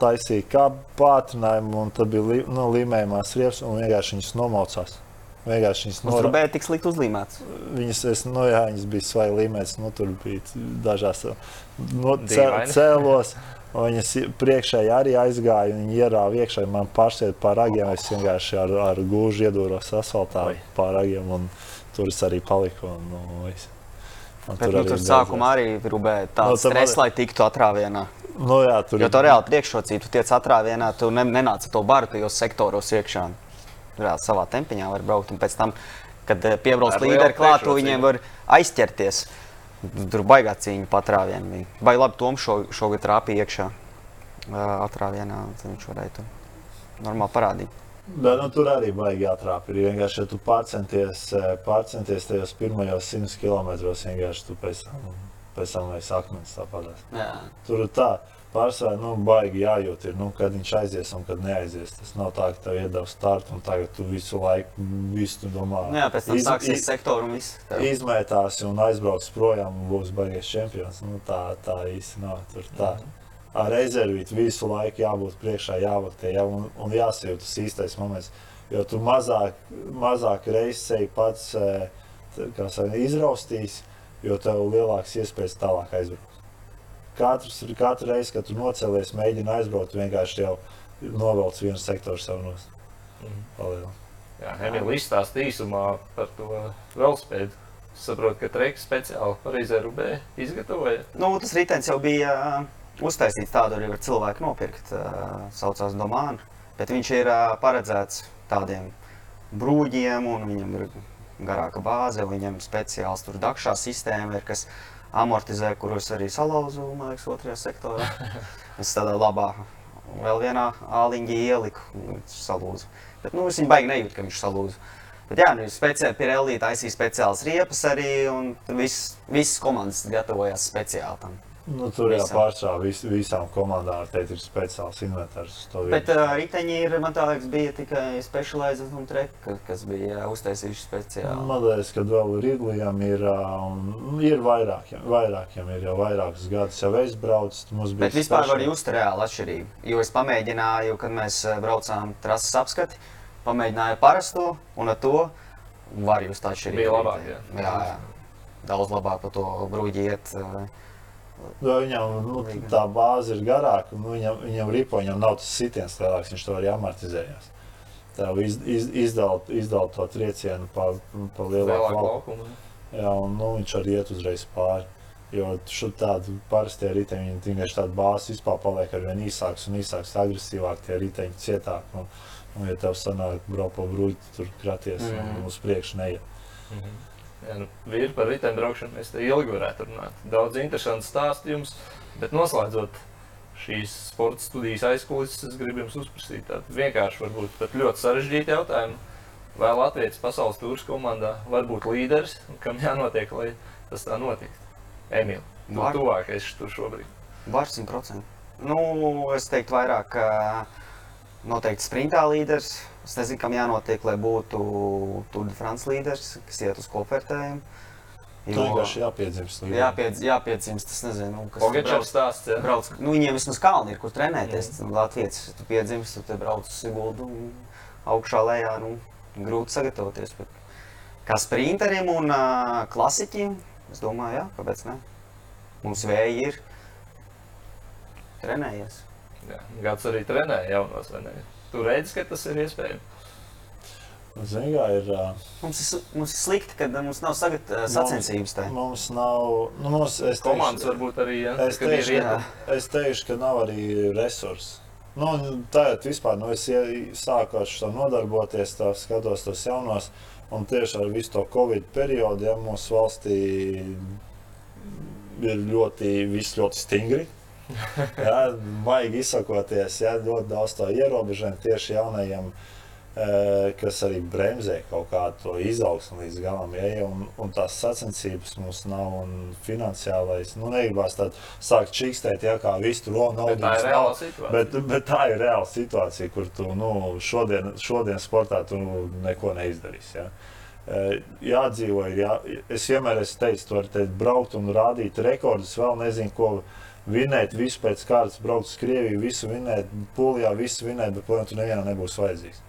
taisīja kā pātrinājumu, un tad bija li, nu, līmējumās riepas, un vienkārši viņas nomaucās. Vienkārši viņas Uz nora- rubēja tik slikti uzlīmēts. Viņas, es, nu, jā, viņas bija svaigi līmenis, nu, tur bija dažās. Nu, cēlos, Viņas priekšēji arī aizgāja, viņi ierāva iekšā. Man pārsteidza par ragiem. Es vienkārši ar, ar gūžu iedūros asfaltā pār ragiem, un tur es arī paliku. Un, nu, es, man Bet, tur nu, tur sākumā arī rūpēja tāds no, stress, lai tiktu atrāvienā. Nu, jā, tur jo tā reāli priekšrocība, tu tiec atrāvienā, tu ne, nenāc to baru tajos sektoros iekšā. Reāli savā tempiņā var braukt, un pēc tam, kad eh, piebrauc līderi klāt, viņiem var aizķerties. Tur baigā cīņa patrāvienā. Vai labi, Toms šo, šogad trāpīja iekšā atrāvienā, tad viņš varēja to normāli parādīt. Bet, nu, tur arī baigi atrāpīt. Ir vienkārši, ja tu pārcenties, pārcenties tajos pirmajos 100 km, vienkārši tu pēc tam, pēc tam vajag akmens tāpatās. Tur tā. Pārsvarā nu, baigi jājūt, ir, nu, kad viņš aizies un kad neaizies. Tas nav tā, ka tev iedod startu un tagad tu visu laiku visu domā. Nu jā, pēc tam iz, sāksies sektoru un viss. Izmētās un aizbrauks projām un būs baigies čempions. Nu, tā, tā īsti nav. Tur tā. Mm. Ar rezervītu visu laiku jābūt priekšā, jāvaktē jā, un, un jāsajūt tas īstais moments. Jo tu mazāk, mazāk reizes sevi pats saka, izraustīs, jo tev lielāks iespējas tālāk aizbraukt. Katrs, katru reizi, kad tu nocēlies, mēģini aizbraukt, vienkārši jau novelc vienu sektoru savu nost. Mm. Jā, Emīlija izstāstīja īsumā par to velospēdu. Saprotu, ka treks speciāli Parīzē Rubē izgatavoja. Nu, tas ritenis jau bija uztaisīts tādu, arī var cilvēku nopirkt. Uh, saucās Domāna, bet viņš ir paredzēts tādiem brūģiem un viņam ir garāka bāze, viņam speciāls tur dakšā sistēma ir, kas amortizē, kurus arī salauzu, man liekas, otrajā sektorā. Es tādā labā, vēl vienā āliņģī ieliku, salūzu. Bet, nu, es viņu baigi nejūtu, ka viņš salūzu. Bet, jā, nu, speciāli Pirelli taisīja speciāls riepas arī, un visas komandas gatavojās speciāli tam. Nu, tur jau pārsvarā vis, visām komandām ir speciāls inventārs. Bet uh, riteņi ir, man liekas, bija tikai specializēta un treka, kas bija uztaisījuši speciāli. Man liekas, ka vēl Ridlijam ir, un ir vairākiem, vairākiem ir jau vairākus gadus jau es braucu. Bet vispār var just reāli atšķirību. Jo es pamēģināju, kad mēs braucām trases apskati, pamēģināju parasto un ar to var just atšķirību. Bija labāk, jā. jā, jā. Daudz labāk pa to bruģi iet. Uh, Nu, viņam nu, tā bāze ir garāka, nu, viņam, viņam ripo, viņam nav tas sitiens lielāks, viņš to arī amortizējās. Tā iz, iz, izdalt, izdalt to triecienu pa, pa lielāku laukumu. Jā, un nu, viņš arī iet uzreiz pāri. Jo tādu parastie riteņi, viņi vienkārši tādu bāzi vispār paliek ar vien īsāks un īsāks, agresīvāk tie riteņi cietāk. Un, un ja tev sanāk braukt pa bruģi, tur kraties mm -hmm. un uz priekšu neiet. Mm -hmm. Ja, nu, vīri par riteņbraukšanu mēs te ilgi varētu runāt. Daudz interesantu stāstu jums, bet noslēdzot šīs sporta studijas aizkulisēs, es gribu jums uzprasīt tādu vienkārši, varbūt pat ļoti sarežģītu jautājumu. Vai Latvijas pasaules tūris komandā var būt līderis kam jānotiek, lai tas tā notiktu? Emīl, tu tuvākais tur šobrīd. Var 100%. Nu, es teiktu vairāk, ka noteikti sprintā līderis, Es nezinu, kam jānotiek, lai būtu Tour de France līderis, kas iet uz kopvērtējumu. Jo, vienkārši jāpiedzimst. Jāpiedz, jāpiedzimst, tas nezinu, kas Pogačars stāsts. Ja? Brauc, nu, viņiem vismaz kalni ir, kur trenēties. Mm. Latvijas, tu piedzimst, tu te brauc uz Siguldu augšā lejā, nu, grūti sagatavoties. Bet kā sprinteriem un uh, klasiķiem, es domāju, jā, kāpēc ne? Mums vēji ir trenējies. Jā, gads arī trenēja jaunos, vai ne? Tu redzi, ka tas ir iespējams. Zinā, ir, uh, mums, ir, mums ir slikti, ka mums nav sagat, sacensības. Mums, mums nav. Nu, mums, es teikšu, Komandas varbūt arī. Ja, es, teikšu, ka, es teikšu, ka nav arī resursi. Nu, Tagad vispār nu, es sāku ar šo nodarboties, tā, skatos tos jaunos. Un tieši ar visu to Covid periodu ja, mūsu valstī ir ļoti, ļoti stingri jā, baigi izsakoties, jā, ļoti daudz to ierobežojumu tieši jaunajiem, kas arī bremzē kaut kādu to izaugsmu līdz galam. Ja, un, un tās sacensības mums nav, un finansiālais, nu, negribas tādu sākt čīkstēt, ja kā visu tur naudu. Tā ir reāla situācija. Bet, bet tā ir reāla situācija, kur tu nu, šodien, šodien sportā tu nu, neko neizdarīsi. Ja. Jādzīvo, ir jā, es vienmēr esmu teicis, tu vari teikt, braukt un rādīt rekordus, vēl nezinu, ko vinēt visu pēc kārtas, braukt uz Krieviju, visu vinēt, Polijā, visu vinēt, bet, protams, tu nevienam nebūs vajadzīgs.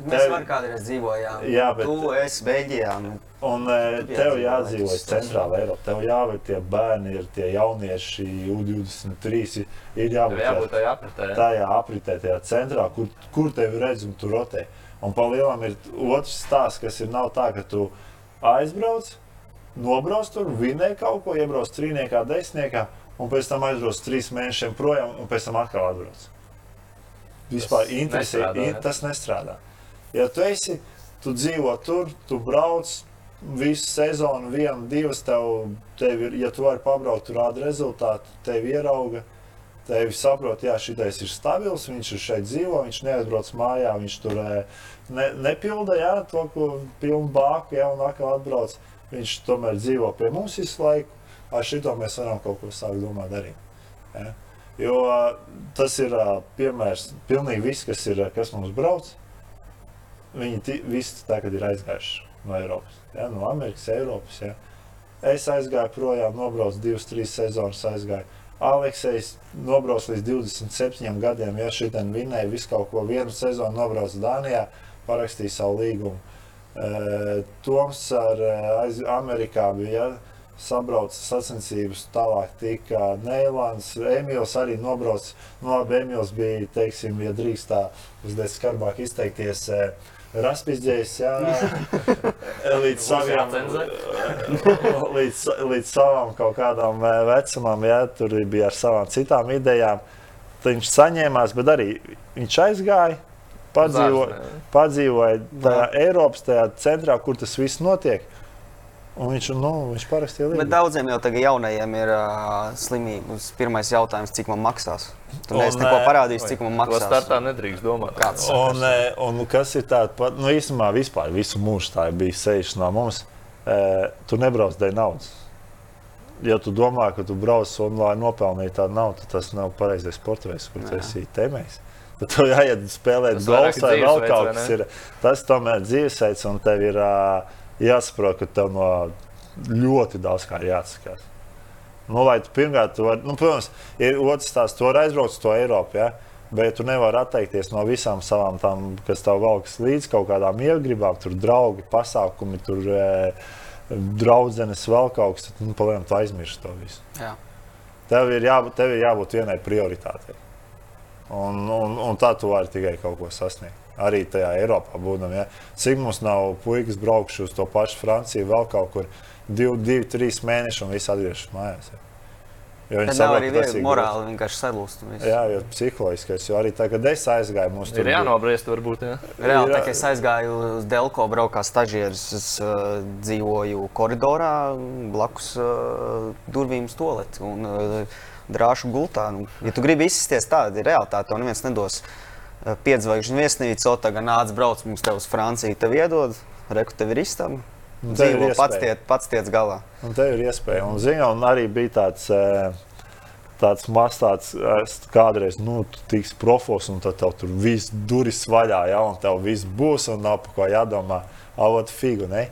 Mēs tev... kādreiz dzīvojām. Jā, bet tu esi Beļģijā. Nu. Un e, tev jādzīvo centrālā Eiropā. Tev jābūt tie bērni, ir tie jaunieši, U23. Ir jābūt, jābūt tajā apritē. Tajā apritē, tajā centrā, kur, kur tevi redz un tur rotē. Un pa lielam ir otrs stāsts, kas ir nav tā, ka tu aizbrauc, nobrauc tur, vinēji kaut ko, iebrauc trīniekā, desmitniekā, un pēc tam aizbrauc trīs mēnešiem projām, un pēc tam atkal atbrauc. Vispār tas interesē, nestrādā, in, tas nestrādā. Ja tu esi, tu dzīvo tur, tu brauc, visu sezonu, vienu, divas, tev, tev ir, ja tu vari pabraukt, tur rāda rezultātu, tevi ierauga. Tevi saprot, jā, šitais ir stabils, viņš ir šeit dzīvo, viņš neatbrauc mājā, viņš tur ne, nepilda jā, to, ko pilnu bāku, jā, un atkal atbrauc. Viņš tomēr dzīvo pie mums visu laiku. Ar šito mēs varam kaut ko sākt domāt darīt. Ja? Jo tas ir piemērs, pilnīgi viss, kas, ir, kas mums brauc, viņi visi tagad ir aizgājuši no Eiropas ja, no Amerikas, Eiropas. Ja. Es aizgāju projām, nobraucu divas, trīs sezonas. Aizgāju. Aleksējs nobrauc līdz 27 gadiem, ja šitien vinēja visu kaut ko. Vienu sezonu nobrauc Dānijā, parakstīja savu līgumu. E, Toms ar aiz, Amerikā bija. Ja, sabrauca sacensības, tālāk tika Neilands, Emīls arī nobrauc. Nu, labi, Emīls bija, teiksim, ja drīkst tā uzdēt skarbāk izteikties, uh, Raspizģējis, jā, līdz savām, līdz, līdz savām kaut kādām eh, vecumam, jā, tur bija ar savām citām idejām. Tad viņš saņēmās, bet arī viņš aizgāja, padzīvoja, padzīvoja tajā Eiropas tajā centrā, kur tas viss notiek. Un viņš, nu, viņš parakstīja līgumu. Bet daudziem jau tagad jaunajiem ir uh, slimības. Pirmais jautājums, cik man maksās? Tu neesi neko parādījis, cik man maksās. To startā nedrīkst domāt. Kāds un, un, kas ir tāds, pat, nu, īstenībā vispār visu mūžu tā bija sejuši no mums. E, tu nebrauc dēļ naudas. Ja tu domā, ka tu brauc un lai nopelnītu tādu naudu, tad tas nav pareizais sports veids, kur tu esi tēmējis. Tad tev jāiet spēlēt golfu vai vēl kaut kas. Ir. Tas tomēr dzīvesveids un tev ir. Uh, jāsaprot, ka no ļoti daudz kā jāatsakās. Nu, lai tu pirmkārt, tu var, nu, protams, ir otrs tās, tu vari aizbraukt uz to Eiropu. Ja? Bet tu nevari atteikties no visām savām tām, kas tev valkas līdz kaut kādām iegribām, tur draugi, pasākumi, tur e, draudzenes, vēl kaut kas. Tad, nu, palielam, tu aizmirsti to visu. Jā. Tev ir, jābūt, tev ir jābūt vienai prioritātei. Un, un, un tā tu vari tikai kaut ko sasniegt arī tajā Eiropā būdam. Ja? Cik mums nav puikas braukuši uz to pašu Franciju, vēl kaut kur divi, divi trīs mēneši un viss atgriežas mājās. Ja? Jo viņi saprot, ka tas ir morāli vienkārši salūst. Jā, jo psiholoģiski. Jo arī tagad, kad es aizgāju, mums tur ir jānobriest, varbūt. Jā. Reāli, tā kā es aizgāju uz Delko, braukā stažieris, es uh, dzīvoju koridorā blakus uh, durvīm stoleti un uh, drāšu gultā. Nu, ja tu gribi izsisties tādu, ir realitāte, to neviens nedos. Uh, piedzvaigžņu viesnīcu, o tagad nāc, brauc mums te uz Franciju, tev iedod, reku tev ir istaba. Dzīvo pats, tiet, pats tiec galā. Un tev ir iespēja. Un, zini, un arī bija tāds, eh, tāds mazs, tāds, kādreiz, nu, tu tiksi profos, un tad tev tur viss durvis vaļā, ja, un tev viss būs, un nav par ko jādomā. Avot figu, ne?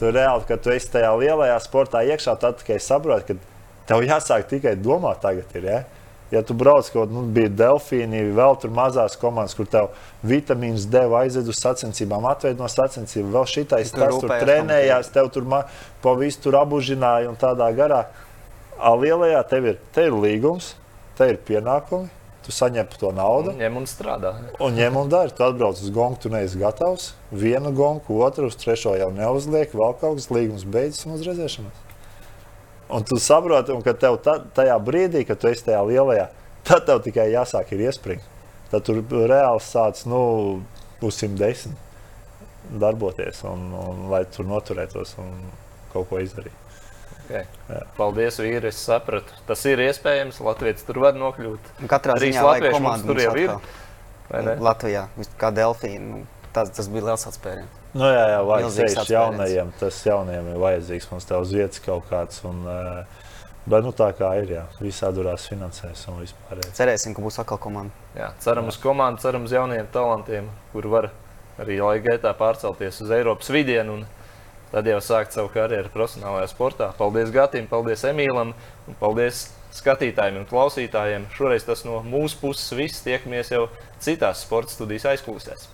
Tu reāli, kad tu esi tajā lielajā sportā iekšā, tad tikai saproti, ka tev jāsāk tikai domāt tagad ir, ja? Ja tu brauc kaut kādā, nu, bija Delfīni, vēl tur mazās komandas, kur tev vitamīns deva aizved uz sacensībām, atved no sacensībām, vēl šitais, tas tur trenējās, tev tur pa visu tur abužināja un tādā garā. A lielajā tev ir, te ir līgums, te ir pienākumi, tu saņem to naudu. Ņem un strādā. Un ņem un dari. Tu atbrauc uz gongu, tu neesi gatavs. Vienu gongu, otru, uz trešo jau neuzliek, vēl kaut kas līgums beidzas un uz redzēšanos. Un tu saproti, un ka tev ta, tajā brīdī, kad tu esi tajā lielajā, tad tev tikai jāsāk ir iespringt. Tad tur reāli sāc, nu, uz 110 darboties, un, un lai tur noturētos un kaut ko izdarītu. Okay. Jā. Paldies, vīri. Es sapratu. Tas ir iespējams. Latvijas tur var nokļūt. Katrā ziņā Latvijas komanda tur jau ir. Latvijā, kā Delfīna. Nu, tas, tas bija liels atspēriens. Nu, jā, jā, vajag sēžot jaunajiem. Tas jaunajiem ir vajadzīgs. Mums te uz vietas kaut kāds. Un, uh, Bet nu, tā kā ir, jā, visā durās finansēs un vispār. Jā. Cerēsim, ka būs atkal komanda. Jā, ceram jā. uz komandu, ceram uz jauniem talantiem, kur var arī laika gaitā pārcelties uz Eiropas vidienu un tad jau sākt savu karjeru profesionālajā sportā. Paldies Gatim, paldies Emīlam un paldies skatītājiem un klausītājiem. Šoreiz tas no mūsu puses viss. Tiekamies jau citās sporta studijas aizklausēs.